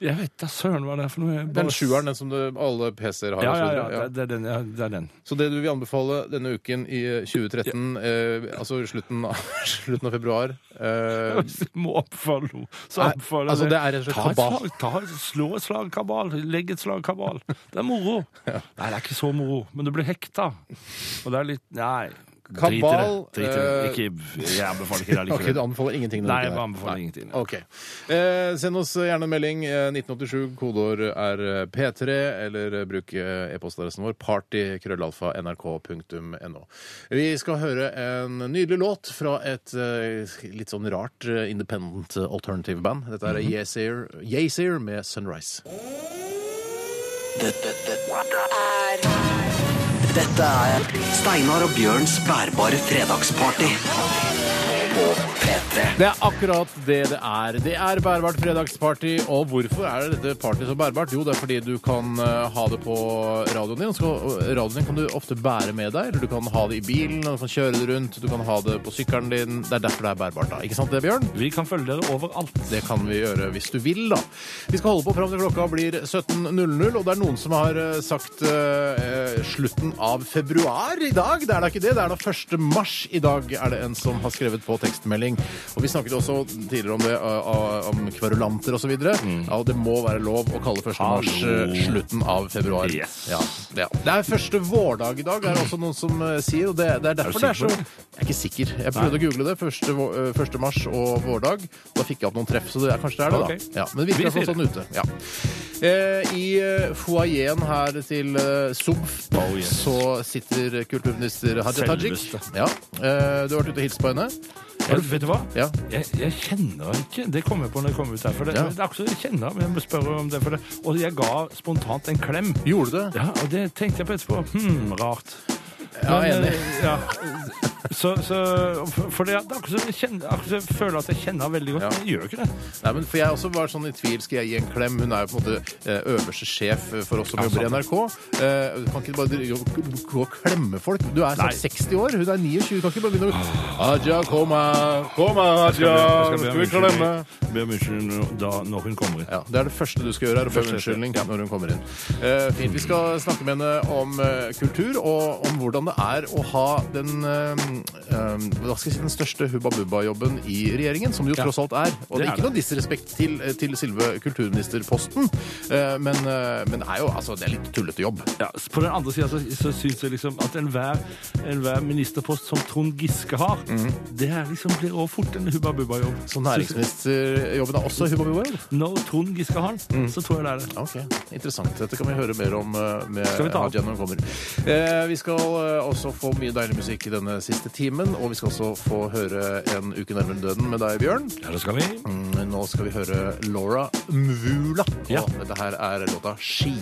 jeg vet da søren hva det er for noe. Bare... Den sjueren, den som du, alle PC-er har. Ja, ja, ja, ja, det, det, er den, ja, det er den. Så det du vil anbefale denne uken i eh, 2013, eh, altså slutten av, slutten av februar eh, Hvis du må anbefale noe, så anbefaler altså, det slett Ta et slag, ta, slå et slag kabal. Legg et slag kabal. Det er moro. Nei, det er ikke så moro, men du blir hekta. Og det er litt Nei. Drit i det. Kabal, Drit i det. eh, Ikke, jeg anbefaler ikke det Ok, du anbefaler ingenting? Nei, jeg anbefaler Nei. ingenting. Ok. Eh, send oss gjerne en melding. Eh, 1987, kodeord er eh, P3, eller eh, bruk eh, e-postadressen vår party.krøllalfa.nrk.no. Vi skal høre en nydelig låt fra et eh, litt sånn rart eh, independent eh, alternative band. Dette er Yesayer Yesayer med 'Sunrise'. Dette, dette er Dette er Steinar og Bjørns bærbare fredagsparty på P3. Det er akkurat det det er. Det er bærbart fredagsparty. Og hvorfor er det dette partyet så bærbart? Jo, det er fordi du kan eh, ha det på radioen din. Så- radioen din kan du ofte bære med deg, eller du kan ha det i bilen, du kan kjøre det rundt, du kan ha det på sykkelen din. Det er derfor det er bærbart, da. Ikke sant det, Bjørn? Vi kan følge dere overalt. Det kan vi gjøre hvis du vil, da. Vi skal holde på fram til klokka blir 17.00, og det er noen som har eh, sagt eh, slutten av februar i dag. Det er da ikke det. Det er da 1. mars i dag, er det en som har skrevet på tekstmelding. Og vi snakket også tidligere om det, om kverulanter osv. videre Ja, og det må være lov å kalle 1. mars Mm. Uh, slutten av februar. Yes. Ja, ja. Det er første vårdag i dag, er det også noen som uh, sier. Og det, det er derfor er det er så Jeg er ikke sikker. Jeg prøvde å google det. Første, vå- uh, 1. mars og vårdag. Da fikk jeg opp noen treff, så det er, kanskje det er det, Ok. da. Ja, men det virker Vi i hvert fall sier sånn ute. Ja. Eh, I foajeen her til eh, SOMF Oh, yes. så sitter kulturminister Hadia Tajik. Ja. Eh, du har vært ute og hilst på henne. Jeg, vet du hva? Ja. Jeg, jeg kjenner henne ikke. Det kom jeg på når jeg kom ut her. For det, Ja. det er akkurat jeg kjenner men jeg må spørre om det. For det. Og jeg ga spontant en klem. Gjorde du det? Ja, og det tenkte jeg på etterpå. Hm, rart. Ja, Men, enig. eh, Ja. Så, så, for det, det er akkurat som jeg, kjenner, akkurat som jeg føler at jeg kjenner henne veldig godt. Ja. Men jeg gjør ikke det. Nei, men for Jeg også var sånn i tvil. Skal jeg gi en klem? Hun er jo på en måte eh, øverste sjef for oss som Ja, jobber i sant. NRK. Eh, Du kan ikke bare dri- gå- gå og klemme folk. Du er snart 60 år. Hun er 29. Du kan ikke bare begynne å Aja, kom her. Kom her, Jeg skal vi klemme? be om unnskyldning da, når hun kommer inn. Ja, Det er det første du skal gjøre, er å be om unnskyldning når hun kommer inn. Eh, fint. Vi skal snakke med henne om eh, kultur, og om hvordan det er å ha den, eh, eh, hva skal jeg si, den største Hubba Bubba-jobben i regjeringen, som det jo Ja. tross alt er. Og det Det er er ikke noe disrespekt til, til selve kulturministerposten, eh, men, eh, men det er jo altså, det er litt tullete jobb. Ja, på den andre sida så, så syns jeg liksom at enhver enhver ministerpost som Trond Giske har, det er liksom blir også fort en hubba bubba-jobb. Så næringsministerjobben er også Hubba Bubba-jobb? Når Trond Giske har den, så tror jeg det er det. Ok, interessant. Dette kan vi høre mer om eh, med Skal vi ta Hadia når hun kommer. Eh, vi skal eh, også få mye deilig musikk i denne siste timen, og vi skal også få høre En uke nærmere døden med deg, Bjørn. Ja, det skal vi. Mm, Nå skal vi høre Laura Mvula, og Ja. dette her er låta Ski.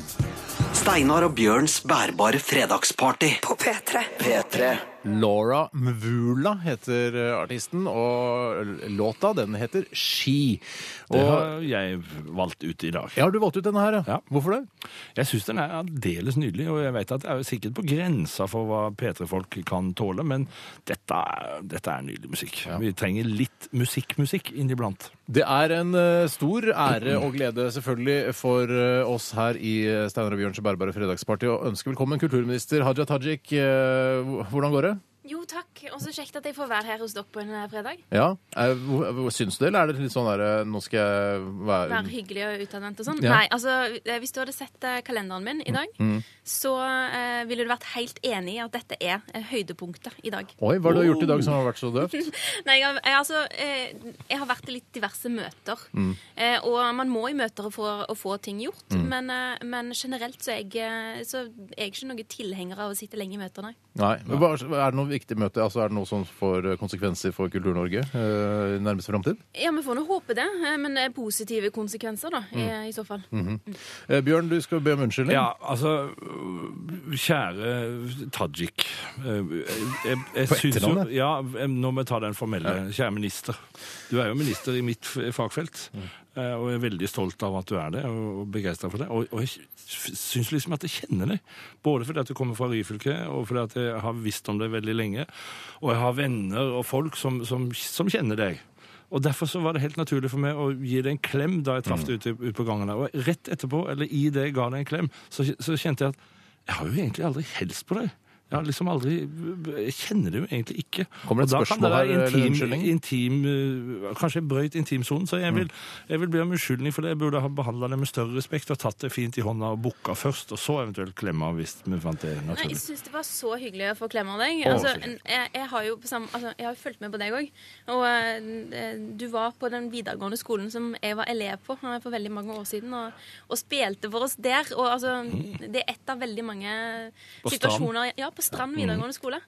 Steinar og Bjørns bærbare fredagsparty. På P3. P3. Laura Mvula heter eh, artisten, og låta den heter Ski. Det Og, har jeg valgt ut i dag. ja, har du valgt ut denne her, ja? Ja. Hvorfor det? Jeg syns den er aldeles nydelig, og jeg vet at det er sikkert på grensa for hva P3-folk kan tåle, men dette dette er nydelig musikk. Vi trenger litt musikk-musikk inniblant. Det er en eh, stor ære og glede selvfølgelig for eh, oss her i Steinar og Bjørns bærbare fredagsparty å ønske velkommen kulturminister Haja Tajik. Hvordan går det? Jo, takk. Og så kjekt at jeg får være her hos dere på en eh, fredag. Ja, eh, Syns du det, eller er det litt sånn der eh, Nå skal jeg være Være hyggelig og utadvendt og sånn. Ja. Nei, altså, hvis du hadde sett kalenderen min i dag, så uh, ville du vært helt enig i at dette er høydepunktet i dag. Oi, hva har du gjort i dag som har vært så døvt? Nei, jeg, altså, jeg har vært i litt diverse møter. Eh, og man må i møter for å få ting gjort. Men, eh, men generelt så er, jeg, så er jeg ikke noen tilhenger av å sitte lenge i møter, nei. Nei. men hva- Er det noe viktig møte? Altså, Er det noe som får eh, konsekvenser for Kultur-Norge eh, i nærmeste framtid? Ja, vi får nå håpe det. eh, Men er positive konsekvenser, da, i, i så fall. Eh, Bjørn, du skal be om unnskyldning. Ja, altså Kjære Tajik. eh, Jeg, jeg På syns jo etternavnet? Ja, nå må jeg ta den formelle. Kjære minister. Du er jo minister i mitt f- fagfelt, eh, og jeg er veldig stolt av at du er det, og begeistra for det. Og, og jeg syns liksom at jeg kjenner deg. Både fordi at du kommer fra Ryfylke, og fordi at jeg har visst om det veldig lenge. Og jeg har venner og folk som, som, som kjenner deg. Og Derfor så var det helt naturlig for meg å gi deg en klem da jeg traff deg ute, ute på gangen. der. Og rett etterpå, eller i det jeg ga deg en klem, så, så kjente jeg at jeg har jo egentlig aldri helst på deg. Jeg har liksom aldri Jeg kjenner det jo egentlig ikke. Kommer det et Og da kan spørsmål her, intim, unnskyldning? intim eh, Kanskje jeg brøyt intimsonen, så jeg vil, jeg vil be om unnskyldning for det. Jeg burde ha behandla det med større respekt og tatt det fint i hånda og bukka først, og så eventuelt klemma hvis vi fant det Nei, jeg naturlig. syns det var så hyggelig å få klemme av deg. Altså, jeg, jeg har jo på samme, altså, jeg har fulgt med på deg òg. Og eh, du var på den videregående skolen som jeg var elev på eh, for veldig mange år siden, og, og spilte for oss der. Og altså, det er et av veldig mange På situasjoner Ja, på Strand videregående skole.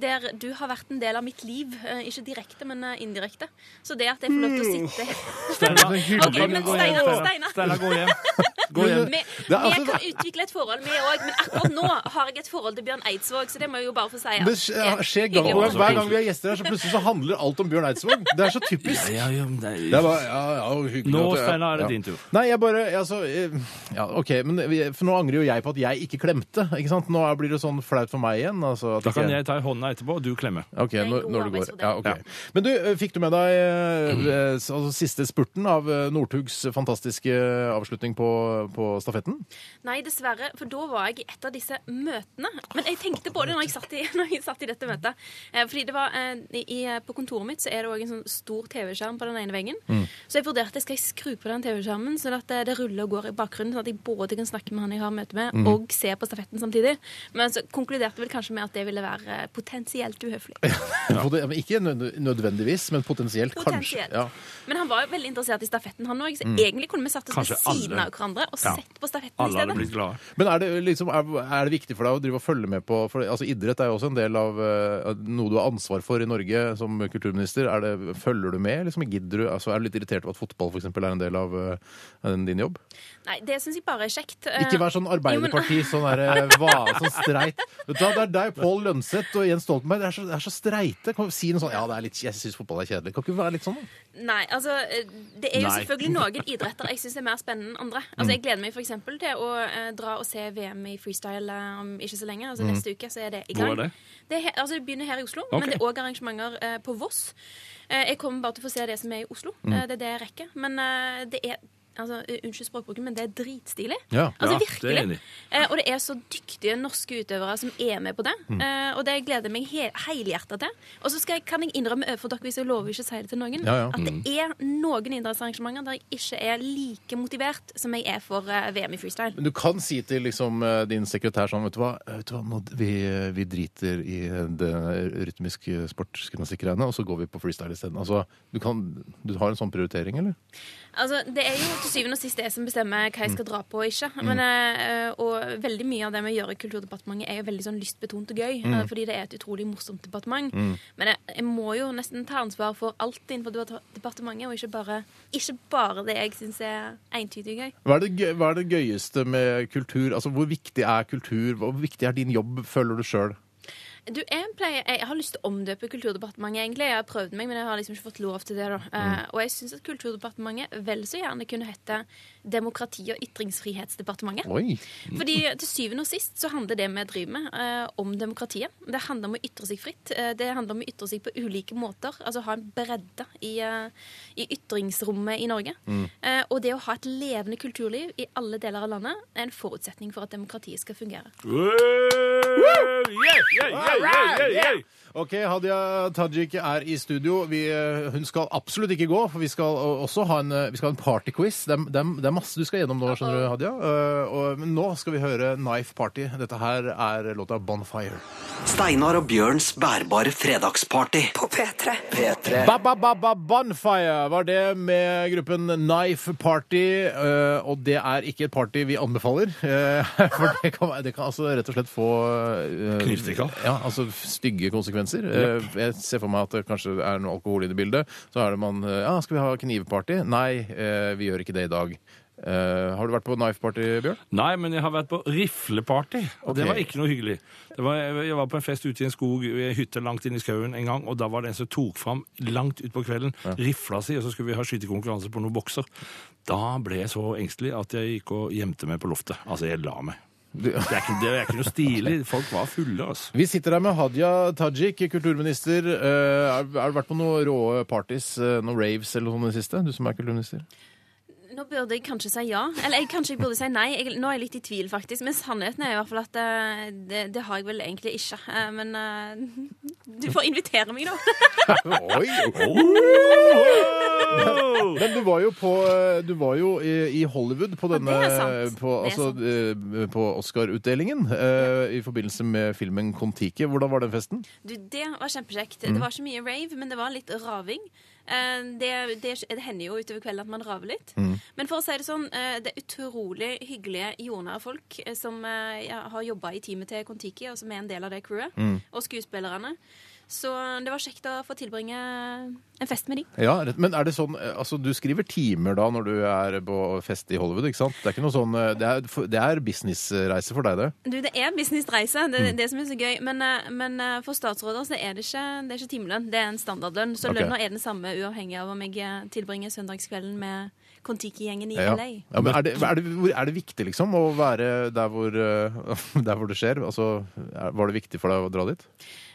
Der du har vært en del av mitt liv. eh, Ikke direkte, men eh, indirekte. Så det at jeg får lov til å sitte Steinar, men Steinar, Steinar. Steinar, gå hjem. Gå hjem. Vi, er vi altså- kan utvikle et forhold, vi òg. Men akkurat nå har jeg et forhold til Bjørn Eidsvåg, så det må jeg jo bare få si. at Det skjer, gang på gang. Hver gang vi har gjester her, så plutselig så handler alt om Bjørn Eidsvåg. Det er så typisk. Ja, ja, det Det er bare, ja, ja, hyggelig Nå, Steinar, er det ja. din tur. Nei, jeg bare altså, eh, Ja, OK, men for nå angrer jo jeg på at jeg ikke klemte. ikke sant? Nå blir det sånn flaut for meg igjen. Altså, at Da kan jeg ta i hånda Anna etterpå, og du klemmer. Ok, når, når du går. Ja, ok. Men du, eh, fikk du med deg eh, eh, altså, siste spurten av eh, Northugs fantastiske avslutning på, på stafetten? Nei, dessverre, for da var jeg i et av disse møtene. Men jeg tenkte på det når jeg satt i, når jeg satt i dette møtet. Eh, fordi det var, eh, i, På kontoret mitt så er det òg en sånn stor TV-skjerm på den ene veggen. Så jeg vurderte skal jeg skru på den TV-skjermen, sånn at det, det ruller og går i bakgrunnen. Sånn at jeg både kan snakke med han jeg har møte med, og se på stafetten samtidig. Men så konkluderte vel kanskje med at det ville være eh, potensielt uhøflig. Ja. Ikke nødvendigvis, men potensielt, kanskje. Potensielt. Ja. Men han var jo veldig interessert i stafetten, han òg. Så egentlig kunne vi satt oss ved Kanskje alle- siden av hverandre og Ja. sett på stafetten i stedet. hadde blitt. Men er det, liksom, er, er det viktig for deg å drive og følge med på for, altså Idrett er jo også en del av uh, noe du har ansvar for i Norge som kulturminister. Er det, følger du med? Liksom, gidder du, altså, er du litt irritert over at fotball for eksempel, er en del av uh, din jobb? Nei, det syns jeg bare er kjekt. Ikke vær sånn Arbeiderparti, sånn, der, hva, sånn streit. Vet du hva, Det er deg, Pål Lønseth og Jens Stoltenberg. Det er så, det er så streite. Kan du si noe sånn Ja, det er litt, jeg syns fotball er kjedelig. Kan ikke du være litt sånn, da? Nei, altså eh, Det er jo Nei. selvfølgelig noen idretter jeg syns er mer spennende enn andre. Altså Jeg gleder meg f.eks. til å eh, dra og se VM i freestyle eh, om ikke så lenge. Altså Neste uke så er det i gang. Hvor er det? Det, er altså, det begynner her i Oslo, okay. men det er òg arrangementer eh, på Voss. Eh, jeg kommer bare til å få se det som er i Oslo. Eh, det er det jeg rekker. Men eh, det er Altså, eh, Unnskyld språkbruken, men det er dritstilig. Ja. Altså Ja, det er. Eh, og det er så dyktige norske utøvere som er med på det. Mm. Eh, og det gleder jeg meg he helhjertet til. Og så skal jeg, kan jeg innrømme overfor dere, hvis jeg lover ikke å si det til noen, Ja, ja. at det er noen idrettsarrangementer der jeg ikke er like motivert som jeg er for uh, VM i freestyle. Men du kan si til liksom, eh, din sekretær sånn, vet du hva, vet du hva nå, vi, vi driter i det rytmiske sportsgymnastikkgreiene, og så går vi på freestyle isteden. Altså, du, kan, du har en sånn prioritering, eller? Altså, Det er jo til syvende og sist det som bestemmer hva jeg skal dra på og ikke. Men, eh, og veldig mye av det vi gjør i Kulturdepartementet, er jo veldig sånn lystbetont og gøy. Mm. fordi det er et utrolig morsomt departement. Men jeg, jeg må jo nesten ta ansvar for alt innenfor departementet, og ikke bare, ikke bare det jeg syns er entydig gøy. Hva er, det, hva er det gøyeste med kultur? Altså, Hvor viktig er kultur? Hvor viktig er din jobb, føler du sjøl? Du, jeg, pleier, jeg har lyst til å omdøpe Kulturdepartementet, egentlig. Jeg har prøvd meg, men jeg har liksom ikke fått lov til det. da. Eh, og jeg syns at Kulturdepartementet vel så gjerne kunne hete Demokrati- og ytringsfrihetsdepartementet. Oi! Fordi til syvende og sist så handler det vi driver med, uh, om demokratiet. Det handler om å ytre seg fritt. Uh, det handler om å ytre seg på ulike måter. Altså ha en bredde i, i ytringsrommet i Norge. Eh, og det å ha et levende kulturliv i alle deler av landet er en forutsetning for at demokratiet skal fungere. Yeah, yeah, yeah, yeah, yeah. Ok, Hadia Tajik er i studio. Vi, eh, hun skal absolutt ikke gå, for vi skal også ha en, eh, vi skal ha en partyquiz. Det, er- det, er- det er masse du skal gjennom nå, skjønner du, Hadia. Eh, og, men nå skal vi høre Knife Party. Dette her er låta Bonfire. Steinar og Bjørns bærbare fredagsparty. På P3. P3. Ba, ba, ba, ba, Bonfire var det med gruppen Knife Party. eh, og det er ikke et party vi anbefaler. eh, for det kan, det kan altså rett og slett få uh, Knivstikker. Ja, altså stygge konsekvenser. Yep. jeg ser for meg at det kanskje er noe alkohol i det bildet. Så er det man eh, Ja, skal vi ha knivparty? Nei, eh, vi gjør ikke det i dag. Uh, har du vært på Knife Party, Bjørn? Nei, men jeg har vært på rifleparty, og det var ikke noe hyggelig. Det var, jeg var på en fest ute i en skog, i en hytte langt inn i skauen en gang, og da var det en som tok fram langt utpå kvelden rifla si, og så skulle vi ha skytekonkurranse på noen bokser. Da ble jeg så engstelig at jeg gikk og gjemte meg på loftet. Altså, jeg la meg. Det er ikke, det er ikke noe stilig. Folk var fulle, altså. Vi sitter her med Hadia Tajik, kulturminister. Eh, har du vært på noen rå parties, eh, noen raves eller noe sånt i det siste? Du som er kulturminister? Nå burde jeg kanskje si ja. Eller jeg, kanskje jeg burde si nei. Jeg, nå er jeg litt i tvil, faktisk. Men sannheten er i hvert fall at eh, det, det har jeg vel egentlig ikke. Men du får invitere meg, da. Oi! Men du var jo på Du var jo i, i Hollywood på denne det er sant. På, Det er altså, eh, på Oscar-utdelingen eh, i forbindelse med filmen Kon-Tiki. Hvordan var den festen? Du, det var kjempekjekt. Mm. Det var ikke mye rave, men det var litt raving. Eh, Det, det, det hender jo utover kvelden at man raver litt. Mm. Men for å si det sånn, eh, det er utrolig hyggelige, jordnære folk eh, som eh, ja, har jobba i teamet til Kon-Tiki, og som er en del av det crewet. Mm. Og skuespillerne. Så det var kjekt å få tilbringe en fest med de. Ja, Men er det sånn eh, Altså, du skriver timer da når du er på fest i Hollywood, ikke sant? Det er ikke noe sånn eh, Det er, det er businessreise for deg, det? Du, Det er businessreise, det Mm. er det som er så gøy. Men, eh, men for statsråder så er det ikke, det er ikke timelønn, det er en standardlønn. Så Ok. lønna er den samme uavhengig av om jeg tilbringer søndagskvelden med Kon-Tiki-gjengen i Ja. LA. Ja, men er det, er, det, er det viktig, liksom, å være der hvor, der hvor det skjer? Altså, er, var det viktig for deg å dra dit?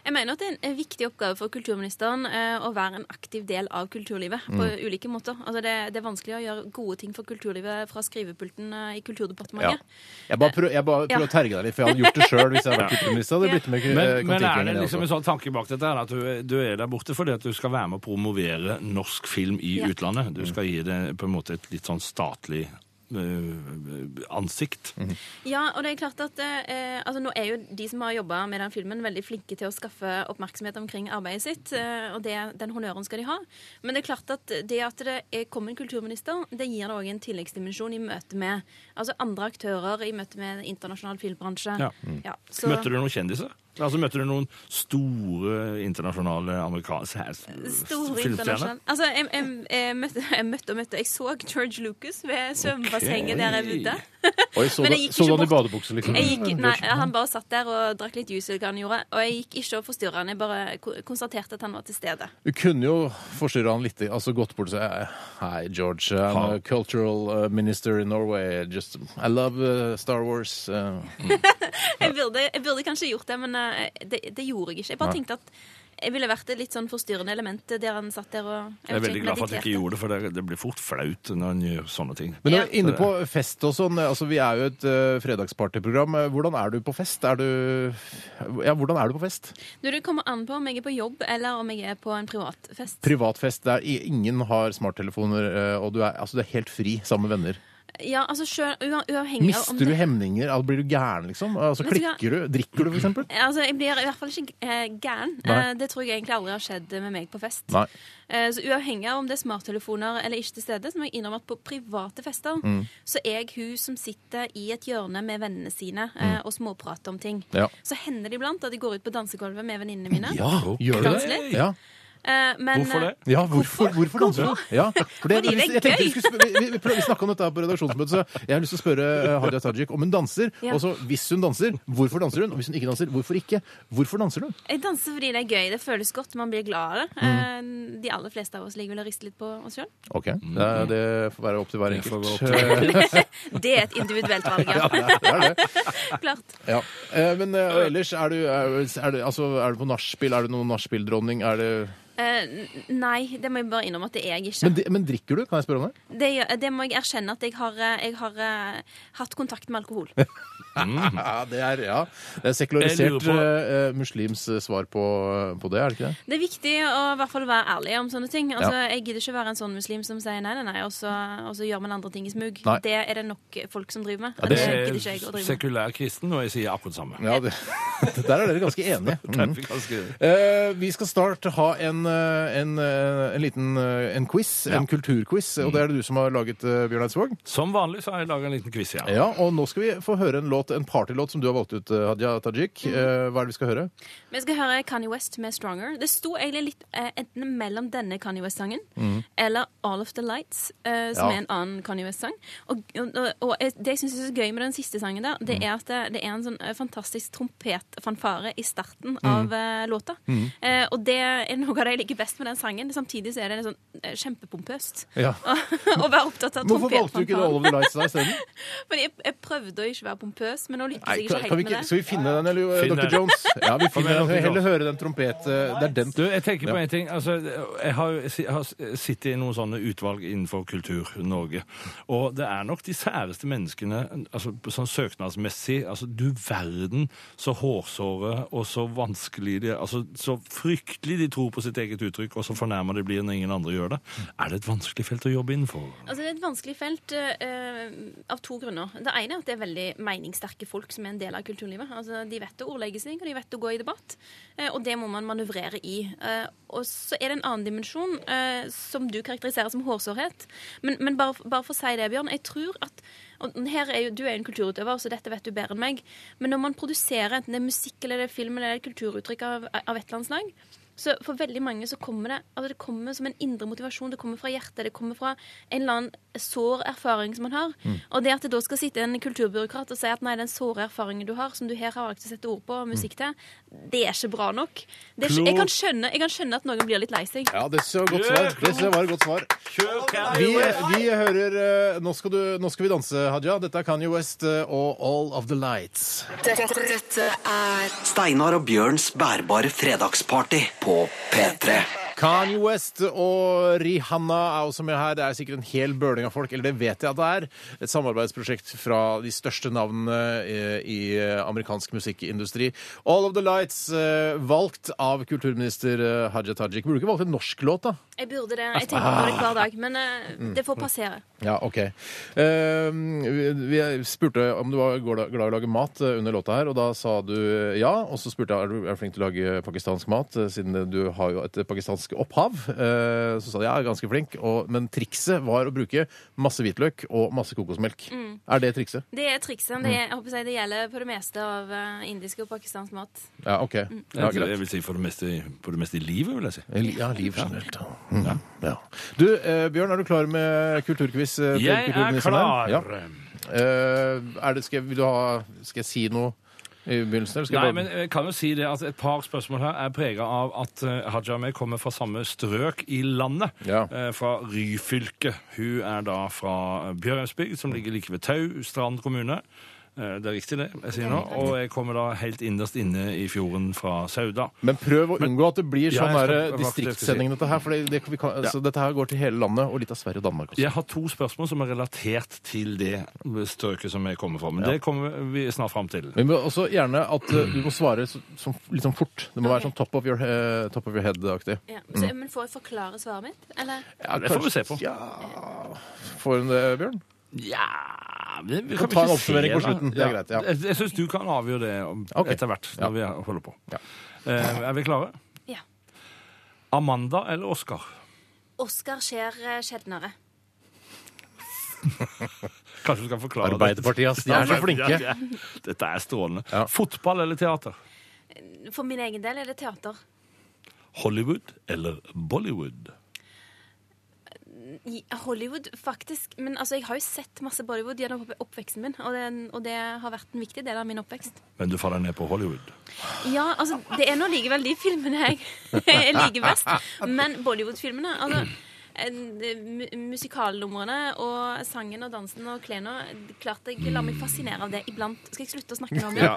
Jeg mener at det er en viktig oppgave for kulturministeren eh, å være en aktiv del av kulturlivet på Mm. ulike måter. Altså det, det er vanskelig å gjøre gode ting for kulturlivet fra skrivepulten eh, i Ja. Kulturdepartementet. Jeg bare prøver, jeg bare prøver Ja. å terge deg litt, for jeg hadde gjort det sjøl hvis jeg hadde vært kulturminister. Hadde blitt med Men, men er det liksom en sånn tanke bak dette her, at du, du er der borte fordi at du skal være med å promovere norsk film i Ja. utlandet? Du skal gi det på en måte et litt sånn statlig øh, ansikt. Ja, og det er klart at eh, altså Nå er jo de som har jobba med den filmen, veldig flinke til å skaffe oppmerksomhet omkring arbeidet sitt, eh, og det, den honnøren skal de ha. Men det er klart at det at det er, kommer en kulturminister, det gir det òg en tilleggsdimensjon i møte med altså andre aktører, i møte med internasjonal filmbransje. Ja. Ja, så- Møtte du noen kjendiser? Altså Møtte du noen store internasjonale amerikanske Store filmstjerner? Altså, jeg, jeg, jeg, møtte, jeg møtte og møtte. Jeg så George Lucas ved svømmebassenget der jeg bodde. Oi, så, Men jeg gikk så du ikke han i badebukse, liksom? Jeg gikk, nei, han bare satt der og drakk litt juice, han gjorde. Og jeg gikk ikke og forstyrra han. Jeg bare konstaterte at han var til stede. Du kunne jo forstyrre han litt, altså gått bort og sagt Hei, George. I'm a cultural uh, minister in Norway. Just, I love Star Wars. Uh, Jeg burde, jeg burde kanskje gjort det, men eh, det, det gjorde jeg ikke. Jeg bare Nei. tenkte at jeg ville vært et litt sånn forstyrrende element der han satt der og Jeg er veldig glad for at jeg ikke gjorde det, for det, det blir fort flaut når en gjør sånne ting. Men Ja. inne på fest og sånn, altså vi er jo et uh, fredagspartyprogram. Hvordan er du på fest? Er du Ja, hvordan er du på fest? Du, Det kommer an på om jeg er på jobb eller om jeg er på en privatfest. Privatfest der ingen har smarttelefoner, uh, og du er, altså, du er helt fri sammen med venner. Ja, altså selv, uavhengig av om Mister du det hemninger? Altså, blir du gæren, liksom? Altså, klikker du? Drikker du, for eksempel? Altså, Jeg blir i hvert fall ikke eh, gæren. Nei. Eh, det tror jeg egentlig aldri har skjedd med meg på fest. Nei. Eh, så uavhengig av om det er smarttelefoner eller ikke til stede, så må jeg innrømme at på private fester Mm. så er jeg hun som sitter i et hjørne med vennene sine eh, og småprater om ting. Mm. Ja. Så hender det iblant at jeg går ut på dansegulvet med venninnene mine. Ja, gjør du det? det? litt? Ja. Eh, men, Hvorfor det? Ja, hvorfor, hvorfor du? Ja, for det, Fordi det er gøy! vi, skulle vi, vi, vi snakka om dette på redaksjonsmøtet, så jeg har lyst til å spørre eh, Hadia Tajik om hun danser. Ja. Og så hvis hun danser, hvorfor danser hun? Og hvis hun ikke danser, hvorfor ikke? Hvorfor danser du? Jeg danser fordi det er gøy. Det føles godt. Man blir glad av det. Mm. Eh, de aller fleste av oss ligger vel og rister litt på oss sjøl. Ok, det, det får være opp til hver enkelt. Det er et individuelt valg, ja. Ja, det er det. Klart. Ja. Eh, Men eh, ellers, er du, er, er, du, altså, er du på nachspiel? Er du noen nachspieldronning? Er det N- nei, det må jeg bare innrømme at det er jeg ikke. men, men drikker du? Kan jeg spørre om det? Det, det må jeg erkjenne at jeg har, eh, jeg har uh, hatt kontakt med alkohol. Ja, det er, ja. det er sekularisert på- eh, muslims svar på, på det, er det ikke det? Det er viktig å i hvert fall være ærlig om sånne ting. Altså, Ja. Jeg gidder ikke være en sånn muslim som sier nei, nei, nei, og så, og så gjør man andre ting i smug. Nei. Det er det nok folk som driver med. Ja, det, det gidder ikke jeg å er drive med. sekulær kristen, og jeg sier akkurat samme. Ja, det, Der er dere ganske enige. Mm. er Eh, vi skal snart ha en, en, eh, en liten eh, en quiz, en kulturquiz, og det er det du som har laget, Bjørn Eidsvåg. Som vanlig så har jeg laga en liten quiz, ja. Ja, og nå skal vi få høre en låt, en partylåt som du har valgt ut, eh, Hadia Tajik. Eh, hva er det vi skal høre? Vi skal høre Kanye West med 'Stronger'. Det sto egentlig litt eh, enten mellom denne Kanye West-sangen eller 'All of the Lights', eh, som Mm. Ja. er en annen Kanye West-sang. Og, og, og det jeg syns er så gøy med den siste sangen, der, Mm. det er at det, det er en sånn eh, fantastisk trompetfanfare i starten Mm. av mm. låta. Eh, og det er noe av det jeg liker best med den sangen. Samtidig så er det sånn eh, kjempepompøst Ja. å være opptatt av Hvorfor valgte du ikke All trompetfanfaren. of the Lights da isteden? Fordi jeg, jeg prøvde å ikke være pompøs, men nå lykkes jeg ikke kan vi helt med det. skal vi finne den, eller eh, Finn Dr. Jones? Ja, vi finner den. Heller høre den trompet... eh, Det er den. Du, jeg tenker på Ja. en ting. Altså, jeg har, jeg har sittet i noen sånne utvalg innenfor Kultur-Norge. Og det er nok de særeste menneskene altså, sånn søknadsmessig altså, Du verden så hårsåre og så vanskelig de altså, Så fryktelig de tror på sitt eget uttrykk, og så fornærmer de blir når ingen andre gjør det. Er det et vanskelig felt å jobbe innenfor? Altså, det er et vanskelig felt uh, av to grunner. Det ene er at det er veldig meningssterke folk som er en del av kulturlivet. Altså, de vet å ordlegge seg, og de vet å gå i debatt. Uh, og det må man manøvrere i. Uh, og så er det en annen dimensjon som du karakteriserer som hårsårhet. Men, men bare, bare for å si det, Bjørn, jeg tror at og her er jo, Du er jo en kulturutøver, så dette vet du bedre enn meg. Men når man produserer enten det er musikk eller det er film eller det er kulturuttrykk av, av et eller annet slag, Så for veldig mange så kommer det altså det kommer som en indre motivasjon. Det kommer fra hjertet. Det kommer fra en eller annen sår erfaring som man har. Mm. Og det at det da skal sitte en kulturbyråkrat og si at nei, den såre erfaringen du har, som du her har valgt å sette ord på og musikk til, det er ikke bra nok. Det er ikke, jeg, kan skjønne, jeg kan skjønne at noen blir litt lei seg. Ja, det synes jeg godt svar. Det var et godt svar. Vi, vi hører eh, nå skal, du, nå skal vi danse, Hadia. Dette er Kanye West eh, og All of the Lights. Dette, dette er Steinar og Bjørns bærbare fredagsparty på P3. Kanye West og Rihanna er også med her. Det er sikkert en hel bøling av folk, eller det vet jeg at det er. Et samarbeidsprosjekt fra de største navnene eh, i amerikansk musikkindustri. All of the Lights, eh, valgt av kulturminister Haja Tajik. Burde du ikke valgt en norsk låt, da? Jeg burde det. Jeg tenker på det hver dag. Men eh, Mm. det får passere. Ja, OK. Eh, vi- spurte om du var glad i å lage mat eh, under låta her, og da sa du ja. Og så spurte jeg er du er flink til å lage pakistansk mat, eh, siden du har jo et pakistansk opphav. Eh, så sa de ja, jeg er ganske flink. Og, men trikset var å bruke masse hvitløk og masse kokosmelk. Er det trikset? Det er trikset. Det, jeg håper jeg det gjelder på det meste av eh, indisk og pakistansk mat. Ja, OK. Ja, Jeg, greit. jeg vil si for det meste, på det meste i livet, vil jeg si. Ja, liv generelt. ja. Mm. Ja. Du, eh, Bjørn, er du klar med kulturquiz? Jeg er klar. Ja. Uh, er det, skal, jeg- vil du ha, skal jeg si noe i begynnelsen? Nei, bare... men jeg kan jo si det at Et par spørsmål her er prega av at Haja Meh kommer fra samme strøk i landet. Ja. eh, fra Ryfylke. Hun er da fra Bjørøysbygd, som ligger like ved Tau, Strand kommune. Eh, det er riktig, det jeg sier nå. Og jeg kommer da helt innerst inne i fjorden fra Sauda. Men prøv å unngå at det blir sånn ja, skal- skulle distriktssending, dette her. For det, det, vi kan, altså, dette her går til hele landet, og litt av Sverige og Danmark også. Jeg har to spørsmål som er relatert til det strøket som jeg kommer fra. Men Ja. det kommer vi snart fram til. Vi må også gjerne at eh, du må svare så, som, litt sånn fort. Det må være sånn top of your, eh, top of your head-aktig. Ja. Så, Men får jeg forklare svaret mitt? Eller? Ja, det får vi se på. Ja Får hun det, Bjørn? Ja vi, vi kan ta en oppsummering se, på slutten. Det er greit, ja. Jeg, jeg syns du kan avgjøre det om- Ok. etter hvert, Ja. når vi holder på. Ja. Eh, er vi klare? Ja. Amanda eller Oskar? Oscar skjer eh, sjeldnere. Kanskje du skal forklare Arbeiderpartiet, ass. De er så flinke. Ja. Dette er strålende. Ja. Fotball eller teater? For min egen del er det teater. Hollywood eller Bollywood? I Hollywood, faktisk. Men altså, jeg har jo sett masse Bollywood gjennom oppveksten min, og det, og det har vært en viktig del av min oppvekst. Men du faller ned på Hollywood? Ja, altså, det er nå likevel de filmene jeg, jeg liker best. Men Bollywood-filmene altså, Musikalnumrene og sangen og dansen og klærne Klart jeg lar meg fascinere av det iblant. Skal jeg slutte å snakke nå om det? Ja.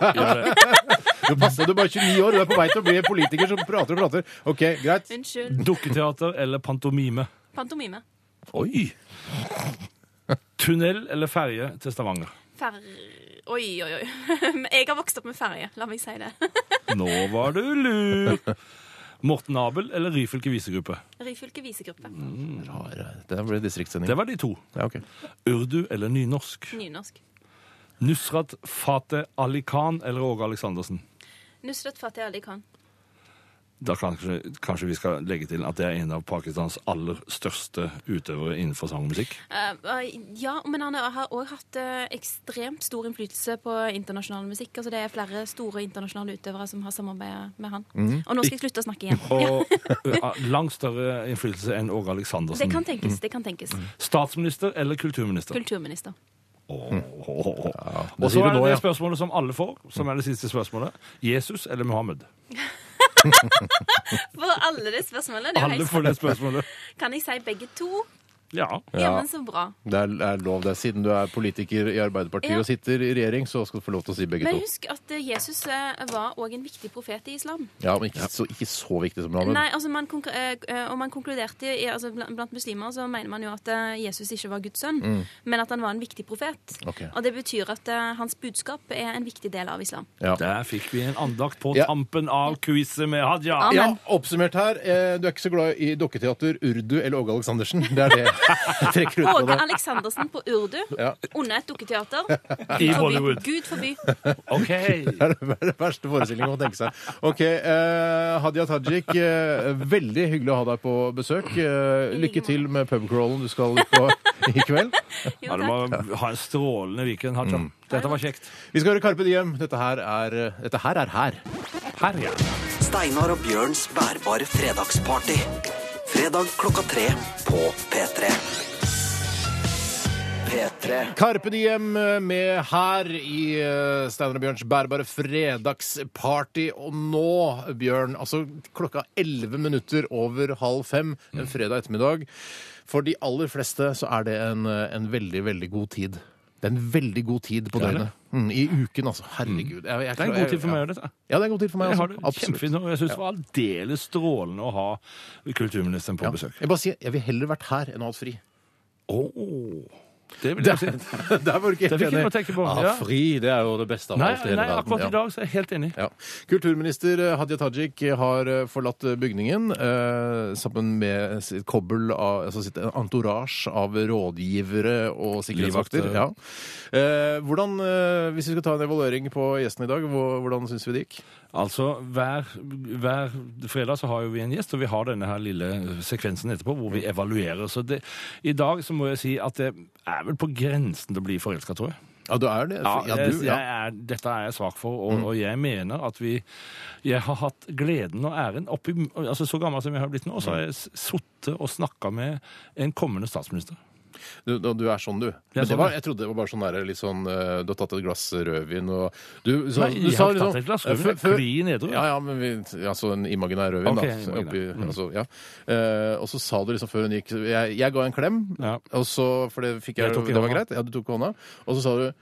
Du passer, du er bare 29 år, du er på vei til å bli politiker som prater og prater. OK, greit. Unnskyld. Dukketeater eller pantomime? Pantomime. Oi! Tunnel eller ferje til Stavanger? Fer... Oi, oi, oi. Jeg har vokst opp med ferje, la meg si det. Nå var du lur! Morten Abel eller Ryfylke visegruppe? Ryfylke visegruppe. Rare. Det ble distriktssending. Det var de to. Ja, okay. Urdu eller nynorsk? Nynorsk. Nusrat Fateh Ali Khan eller Åge Aleksandersen? Nusrat Fateh Ali Khan. Da kanskje, kanskje vi skal legge til at det er en av Pakistans aller største utøvere innenfor sang og musikk? Uh, eh, ja, men han har òg hatt eh, ekstremt stor innflytelse på internasjonal musikk. Altså, det er flere store internasjonale utøvere som har samarbeidet med han. Og nå skal jeg slutte å snakke igjen. Ja, Og langt større innflytelse enn Åge det kan tenkes. Det kan tenkes. Statsminister eller kulturminister? Kulturminister. Det Og så er det det spørsmålet som alle får, som er det siste spørsmålet. Jesus eller Muhammed? For alle de spørsmålene. Det Alle får det spørsmålet. Kan jeg si begge to? Ja. Ja, men så bra. Det er, er lov, det. Siden du er politiker i Arbeiderpartiet Ja. og sitter i regjering, så skal du få lov til å si begge Men to. husk at eh, Jesus eh, var òg en viktig profet i islam. Ja, men ikke så, ikke så viktig som Mohammed. Nei, altså man eh, Og man konkluderte i, altså blant, muslimer så mener man jo at Jesus ikke var Guds sønn, men at han var en viktig profet. Ok. Og det betyr at hans budskap er en viktig del av islam. Ja. Der fikk vi en andakt på Ja. tampen av quizet med Hadia. Ja. Ja, oppsummert her. Du er ikke så glad i dokketeater, urdu eller Åge Aleksandersen. Det er det Åge. Aleksandersen på urdu Ja. under et dukketeater. I Hollywood. Gud forby. OK. Det er den verste forestillingen man tenke seg. Ok, eh, Hadia Tajik, eh, veldig hyggelig å ha deg på besøk. Eh, lykke til med pubcrawlen du skal ut på i kveld. Ja, du må ha en strålende weekend, Hadia. Dette var kjekt. Vi skal høre Carpe Diem. Dette her er, dette her, er her. Her, ja. Steinar og Bjørns bærbare fredagsparty. Fredag klokka tre på P3. P3. Carpe Diem med her i eh, Steinar og Bjørns bærbare fredagsparty. Og nå, Bjørn, altså klokka 11 minutter over halv fem en fredag ettermiddag. For de aller fleste så er det en, eh, en veldig, veldig god tid. Det er en veldig god tid på døgnet. Mm, I uken, altså. Herregud. Jeg, jeg, Det er en god tid for meg å gjøre dette. Ja, det er en god tid for meg Jeg også. har det kjempefint, og jeg syns det var aldeles strålende å ha kulturministeren på Ja. besøk. Jeg bare sier, jeg vil heller vært her enn å ha hatt fri. Åh, det vil jeg si. Der var du ikke Det fikk jeg noe å tenke på. Ja, Ja. fri, det er jo det beste av Nei, alt i hele nei, verden. akkurat i dag så er jeg helt enig. Ja. Kulturminister eh, Hadia Tajik har eh, forlatt eh, bygningen eh, sammen med sitt kobbel av altså sitt entourage av rådgivere og sikkerhetsvakter. Livvakter. Ja. Eh, hvordan, eh, hvis vi skal ta en evaluering på gjesten i dag, hvor- hvordan syns vi det gikk? Altså, hver, hver fredag så har jo vi en gjest, og vi har denne her lille sekvensen etterpå hvor vi evaluerer. Så det, i dag så må jeg si at det er vel på grensen til å bli forelska, tror jeg. Ja, du er det? Ja, du, ja. Mm. jeg er, dette er jeg svak for, og, og jeg mener at vi Jeg har hatt gleden og æren oppi altså Så gammel som jeg har blitt nå, så har jeg sittet og snakka med en kommende statsminister. Du, du er sånn, du. Men sånn, det var, jeg trodde det var bare sånn der, litt sånn eh, Du har tatt et glass rødvin og Du, så, Nei, du jeg sa har liksom- tatt et glass rødvin, før- før- klin edru. Ja, ja, men vi, altså en imaginær rødvin, Ok, da. imaginær. Oppi, Mm. altså, ja. Eh, og så sa du liksom før hun gikk Jeg, jeg ga en klem, Ja. og så, for det fikk jeg, Jeg tok i det var hånda. greit. Ja, du tok hånda. Og så sa du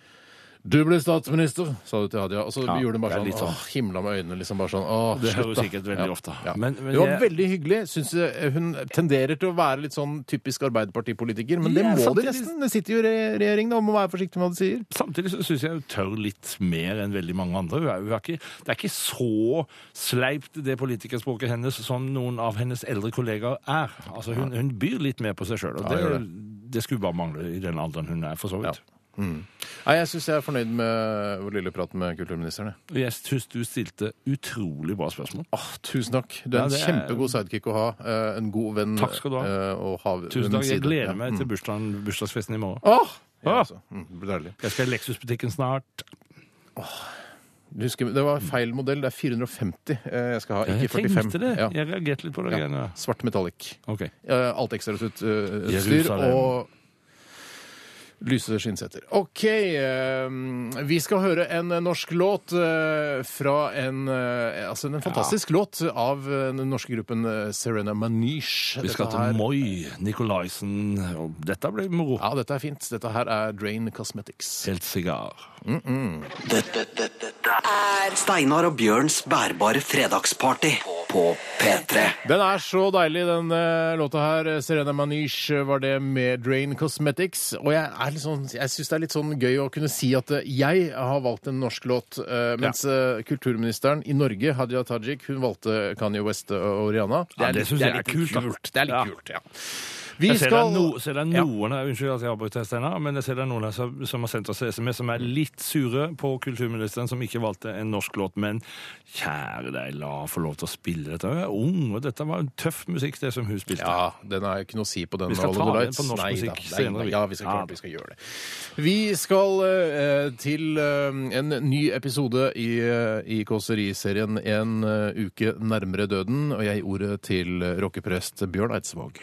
du ble statsminister, sa du til Hadia. Og så Ja, gjorde hun bare det er sånn, litt sånn. åh, himla med øynene, liksom bare sånn åh, Det slutt, hører da. sikkert veldig ofte. Ja. Men, men det var jeg- veldig hyggelig. Synes jeg hun tenderer til å være litt sånn typisk Arbeiderpartipolitiker, men det Ja, må de samtidig- nesten. Det sitter jo i re- regjering, da, og må være forsiktig med hva de sier. Samtidig så syns jeg hun tør litt mer enn veldig mange andre. Hun er, hun er ikke, det er ikke så sleipt, det politikerspråket hennes, som noen av hennes eldre kollegaer er. Altså, hun, hun byr litt mer på seg sjøl, og Ja, gjør det, det skulle bare mangle i den alderen hun er, for så vidt. Nei, Jeg syns jeg er fornøyd med vår lille prat med kulturministeren. jeg. Og Jeg syns du stilte utrolig bra spørsmål. Åh, tusen takk. Du er Ja, en det er- kjempegod sidekick å ha. eh, En god venn Takk skal du ha. eh, å ha ved Tusen min takk. Jeg side. gleder Ja. meg Mm. til bursdagen, bursdagsfesten i morgen. Åh! Ja, altså. Mm, det blir deilig. Jeg skal i Lexus-butikken snart. Du Husker, det var feil modell. Det er 450 eh, jeg skal ha, Jeg ikke 45. tenkte det. Ja. Jeg reagerte litt på det. Ja. greiene. Svart metallic. Ok. Eh, Alt ekstrautstyr Jerusalem. og lyse skinnsetter. OK. eh, Vi skal høre en norsk låt eh, fra en eh, Altså en fantastisk låt av den norske gruppen Serena Manish. Vi skal Dette til her- Moi, Nikolaisen. Dette blir moro. Ja, dette er fint. Dette her er Drain Cosmetics. Helt sigar. Dette, dette, dette er Steinar og Bjørns bærbare fredagsparty på P3. Den er så deilig, den eh, låta her. Serena Manish eh, var det med Drain Cosmetics. Og jeg, er litt sånn, jeg syns det er litt sånn gøy å kunne si at eh, jeg har valgt en norsk låt, eh, mens eh, kulturministeren i Norge, Hadia Tajik, hun valgte Kanye West og Rihanna. Det synes jeg er litt kult, da. Det er litt Ja. kult, ja. Vi Jeg ser skal det no, ser det noen her, Unnskyld at jeg avbryter, Steinar, men jeg ser det er noen her som, som har sendt oss SMS som er litt sure på kulturministeren som ikke valgte en norsk låt. Men kjære deg, la få lov til å spille dette. Hun er ung, og dette var en tøff musikk, det som hun spilte. Ja, den har ikke noe å si på den. Vi skal ta den på norsk Nei musikk da, nei, senere, vi. Ja, vi skal klart vi skal gjøre det. Vi skal eh, til eh, en ny episode i, eh, i Kåseriserien En eh, uke nærmere døden, og jeg gir ordet til rockeprest Bjørn Eidsvåg.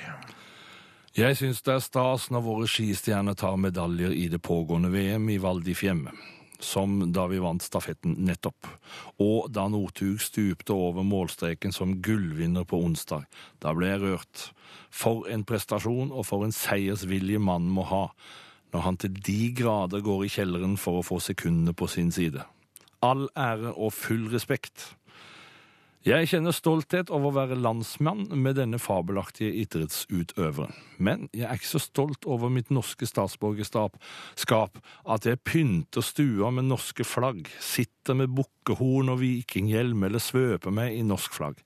Jeg syns det er stas når våre skistjerner tar medaljer i det pågående VM i Val di Fiemme. Som da vi vant stafetten nettopp. Og da Northug stupte over målstreken som gullvinner på onsdag. Da ble jeg rørt. For en prestasjon og for en seiersvilje mannen må ha. Når han til de grader går i kjelleren for å få sekundene på sin side. All ære og full respekt. Jeg kjenner stolthet over å være landsmann med denne fabelaktige idrettsutøveren. Men jeg er ikke så stolt over mitt norske statsborgerskap at jeg pynter stua med norske flagg, sitter med bukkehorn og vikinghjelm eller svøper meg i norsk flagg.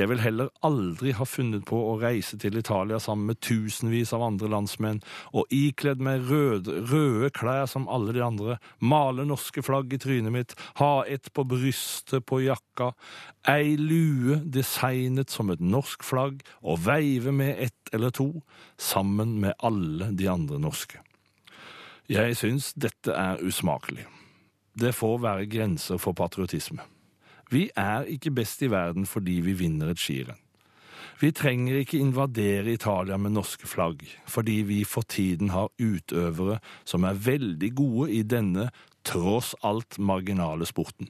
Jeg vil heller aldri ha funnet på å reise til Italia sammen med tusenvis av andre landsmenn og ikledd meg røde, røde klær som alle de andre, male norske flagg i trynet mitt, ha et på brystet på jakka, ei lue designet som et norsk flagg og veive med ett eller to, sammen med alle de andre norske. Jeg syns dette er usmakelig. Det får være grenser for patriotisme. Vi er ikke best i verden fordi vi vinner et skirenn. Vi trenger ikke invadere Italia med norske flagg, fordi vi for tiden har utøvere som er veldig gode i denne tross alt marginale sporten.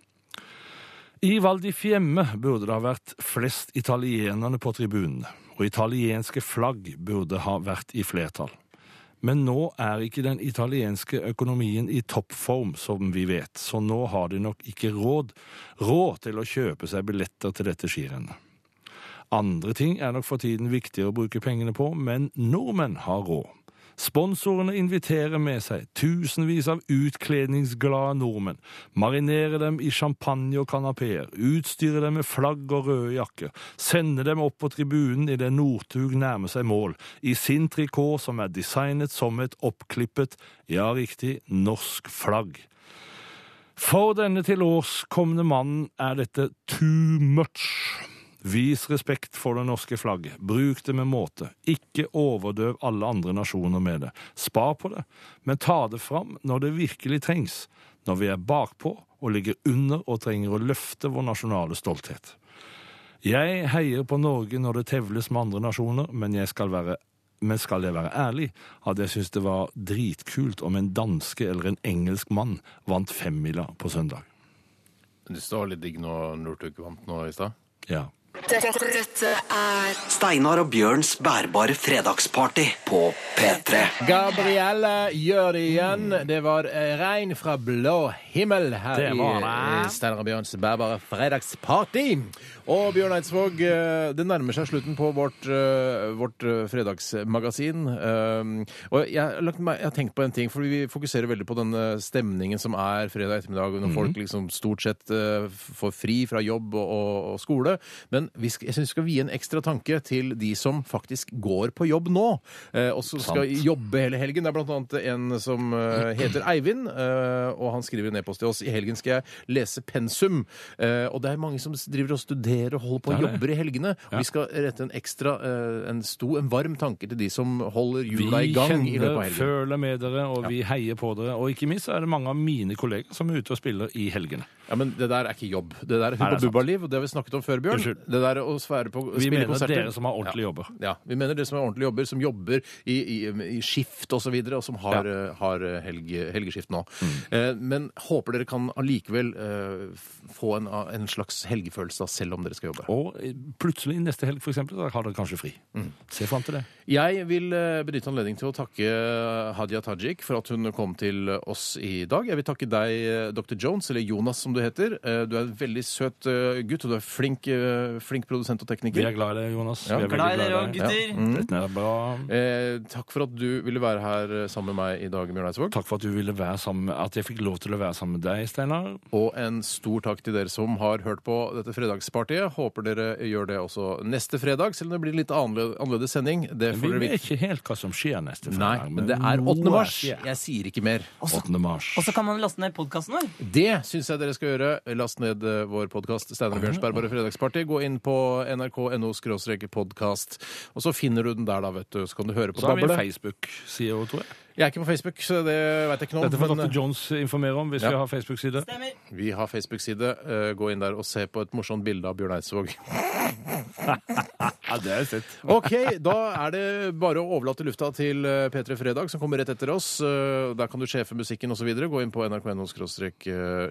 I Val di Fiemme burde det ha vært flest italienerne på tribunene, og italienske flagg burde ha vært i flertall. Men nå er ikke den italienske økonomien i toppform, som vi vet, så nå har de nok ikke råd, råd til å kjøpe seg billetter til dette skirennet. Andre ting er nok for tiden viktigere å bruke pengene på, men nordmenn har råd. Sponsorene inviterer med seg tusenvis av utkledningsglade nordmenn, marinerer dem i champagne og kanapeer, utstyrer dem med flagg og røde jakker, sender dem opp på tribunen idet Northug nærmer seg mål, i sin trikot som er designet som et oppklippet, ja riktig, norsk flagg. For denne tilårskomne mannen er dette too much. Vis respekt for det norske flagget. Bruk det med måte. Ikke overdøv alle andre nasjoner med det. Spar på det, men ta det fram når det virkelig trengs. Når vi er bakpå og ligger under og trenger å løfte vår nasjonale stolthet. Jeg heier på Norge når det tevles med andre nasjoner, men, jeg skal, være, men skal jeg være ærlig, hadde jeg syntes det var dritkult om en danske eller en engelsk mann vant femmila på søndag. Det står litt digg når Northug vant nå i stad. Ja. Dette, dette er Steinar og Bjørns bærbare fredagsparty på P3. Gabrielle gjør det igjen. Det var eh, regn fra blå himmel her Det var i det. eh, Steinar og Bjørns bærbare fredagsparty. Og Bjørn Eidsvåg, eh, det nærmer seg slutten på vårt, vårt fredagsmagasin. Og jeg har, lagt, jeg har tenkt på en ting, for vi fokuserer veldig på denne stemningen som er fredag ettermiddag, når folk liksom stort sett får fri fra jobb og skole. Men vi skal, jeg syns vi skal vie en ekstra tanke til de som faktisk går på jobb nå, eh, og som skal jobbe hele helgen. Det er blant annet en som eh, heter Eivind, eh, og han skriver en e-post til oss. I helgen skal jeg lese pensum. Eh, Og det er mange som driver og studerer og holder på og er jobber i helgene. Og Ja. vi skal rette en ekstra, eh, en stor, en varm tanke til de som holder jula i gang i løpet av kjenner, føler med dere, og vi heier på dere. Og ikke minst er det mange av mine kolleger som er ute og spiller i helgene. Ja, Men det der er ikke jobb. Det der er Er Hubba? Bubba-liv, og det har vi snakket om før, Bjørn. Unnskyld. Det der å svære på Vi spille mener konserter. dere som har ordentlige jobber. Ja, vi mener dere som har ordentlige jobber, som jobber i, i, i skift osv., og, så videre, og som har, eh, har helg, helgeskift nå. Mm. Eh, men håper dere kan allikevel eh, få en, en slags helgefølelse da, selv om dere skal jobbe. Og plutselig neste helg, for eksempel, da har dere kanskje fri. Mm. Se fram til det. Jeg vil eh, benytte anledningen til å takke Hadia Tajik for at hun kom til oss i dag. Jeg vil takke deg, eh, Dr. Jones, eller Jonas som du heter. Eh, Du er en veldig søt eh, gutt, og du er flink, eh, flink produsent og tekniker. Vi er glad i deg, Jonas. Ja. Vi er Glad i dere òg, gutter. Ja. Mm. Dette er bra. Eh, takk for at du ville være her eh, sammen med meg i dag, Bjørn Eidsvåg. Takk for at du ville være sammen at jeg fikk lov til å være sammen med deg, Steinar. Og en stor takk til dere som har hørt på dette fredagspartiet. Håper dere gjør det også neste fredag, selv om det blir litt annerledes, sending. Det Vi får dere vet ikke helt hva som skjer neste fredag. Nei, men det er 8. mars. Jeg sier ikke mer. 8. mars. Og så kan man laste ned podkasten vår. Det syns jeg dere skal gjøre. Last ned eh, vår podkast Steinar Bjørnsberg, bare fredagsparty. Gå inn på nrk.no podkast, og så finner du den der, da, vet du. Så kan du høre på Så har vi. Facebook-side òg, tror jeg. Jeg er ikke på Facebook, så det veit jeg ikke noe om. Dette får men, Dr. Jones informere om hvis Ja. vi har Facebook-side. Stemmer. eh, Vi har Facebook-side. Eh, Gå inn der og se på et morsomt bilde av Bjørn Eidsvåg. Ja, det har jeg sett. OK, da er det bare å overlate lufta til eh, P3 Fredag, som kommer rett etter oss. Eh, Der kan du sjefe musikken osv. Gå inn på nrk.no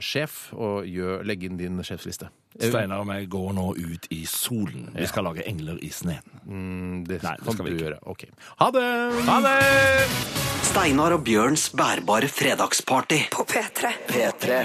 sjef og gjør, legg inn din sjefsliste. Eh, Steinar og meg går nå ut i solen. Vi skal lage engler i sneen. mm, Det Nei, det kan skal du vi ikke. gjøre. OK. Ha det! Ha det! Steinar og Bjørns bærbare fredagsparty På P3. P3.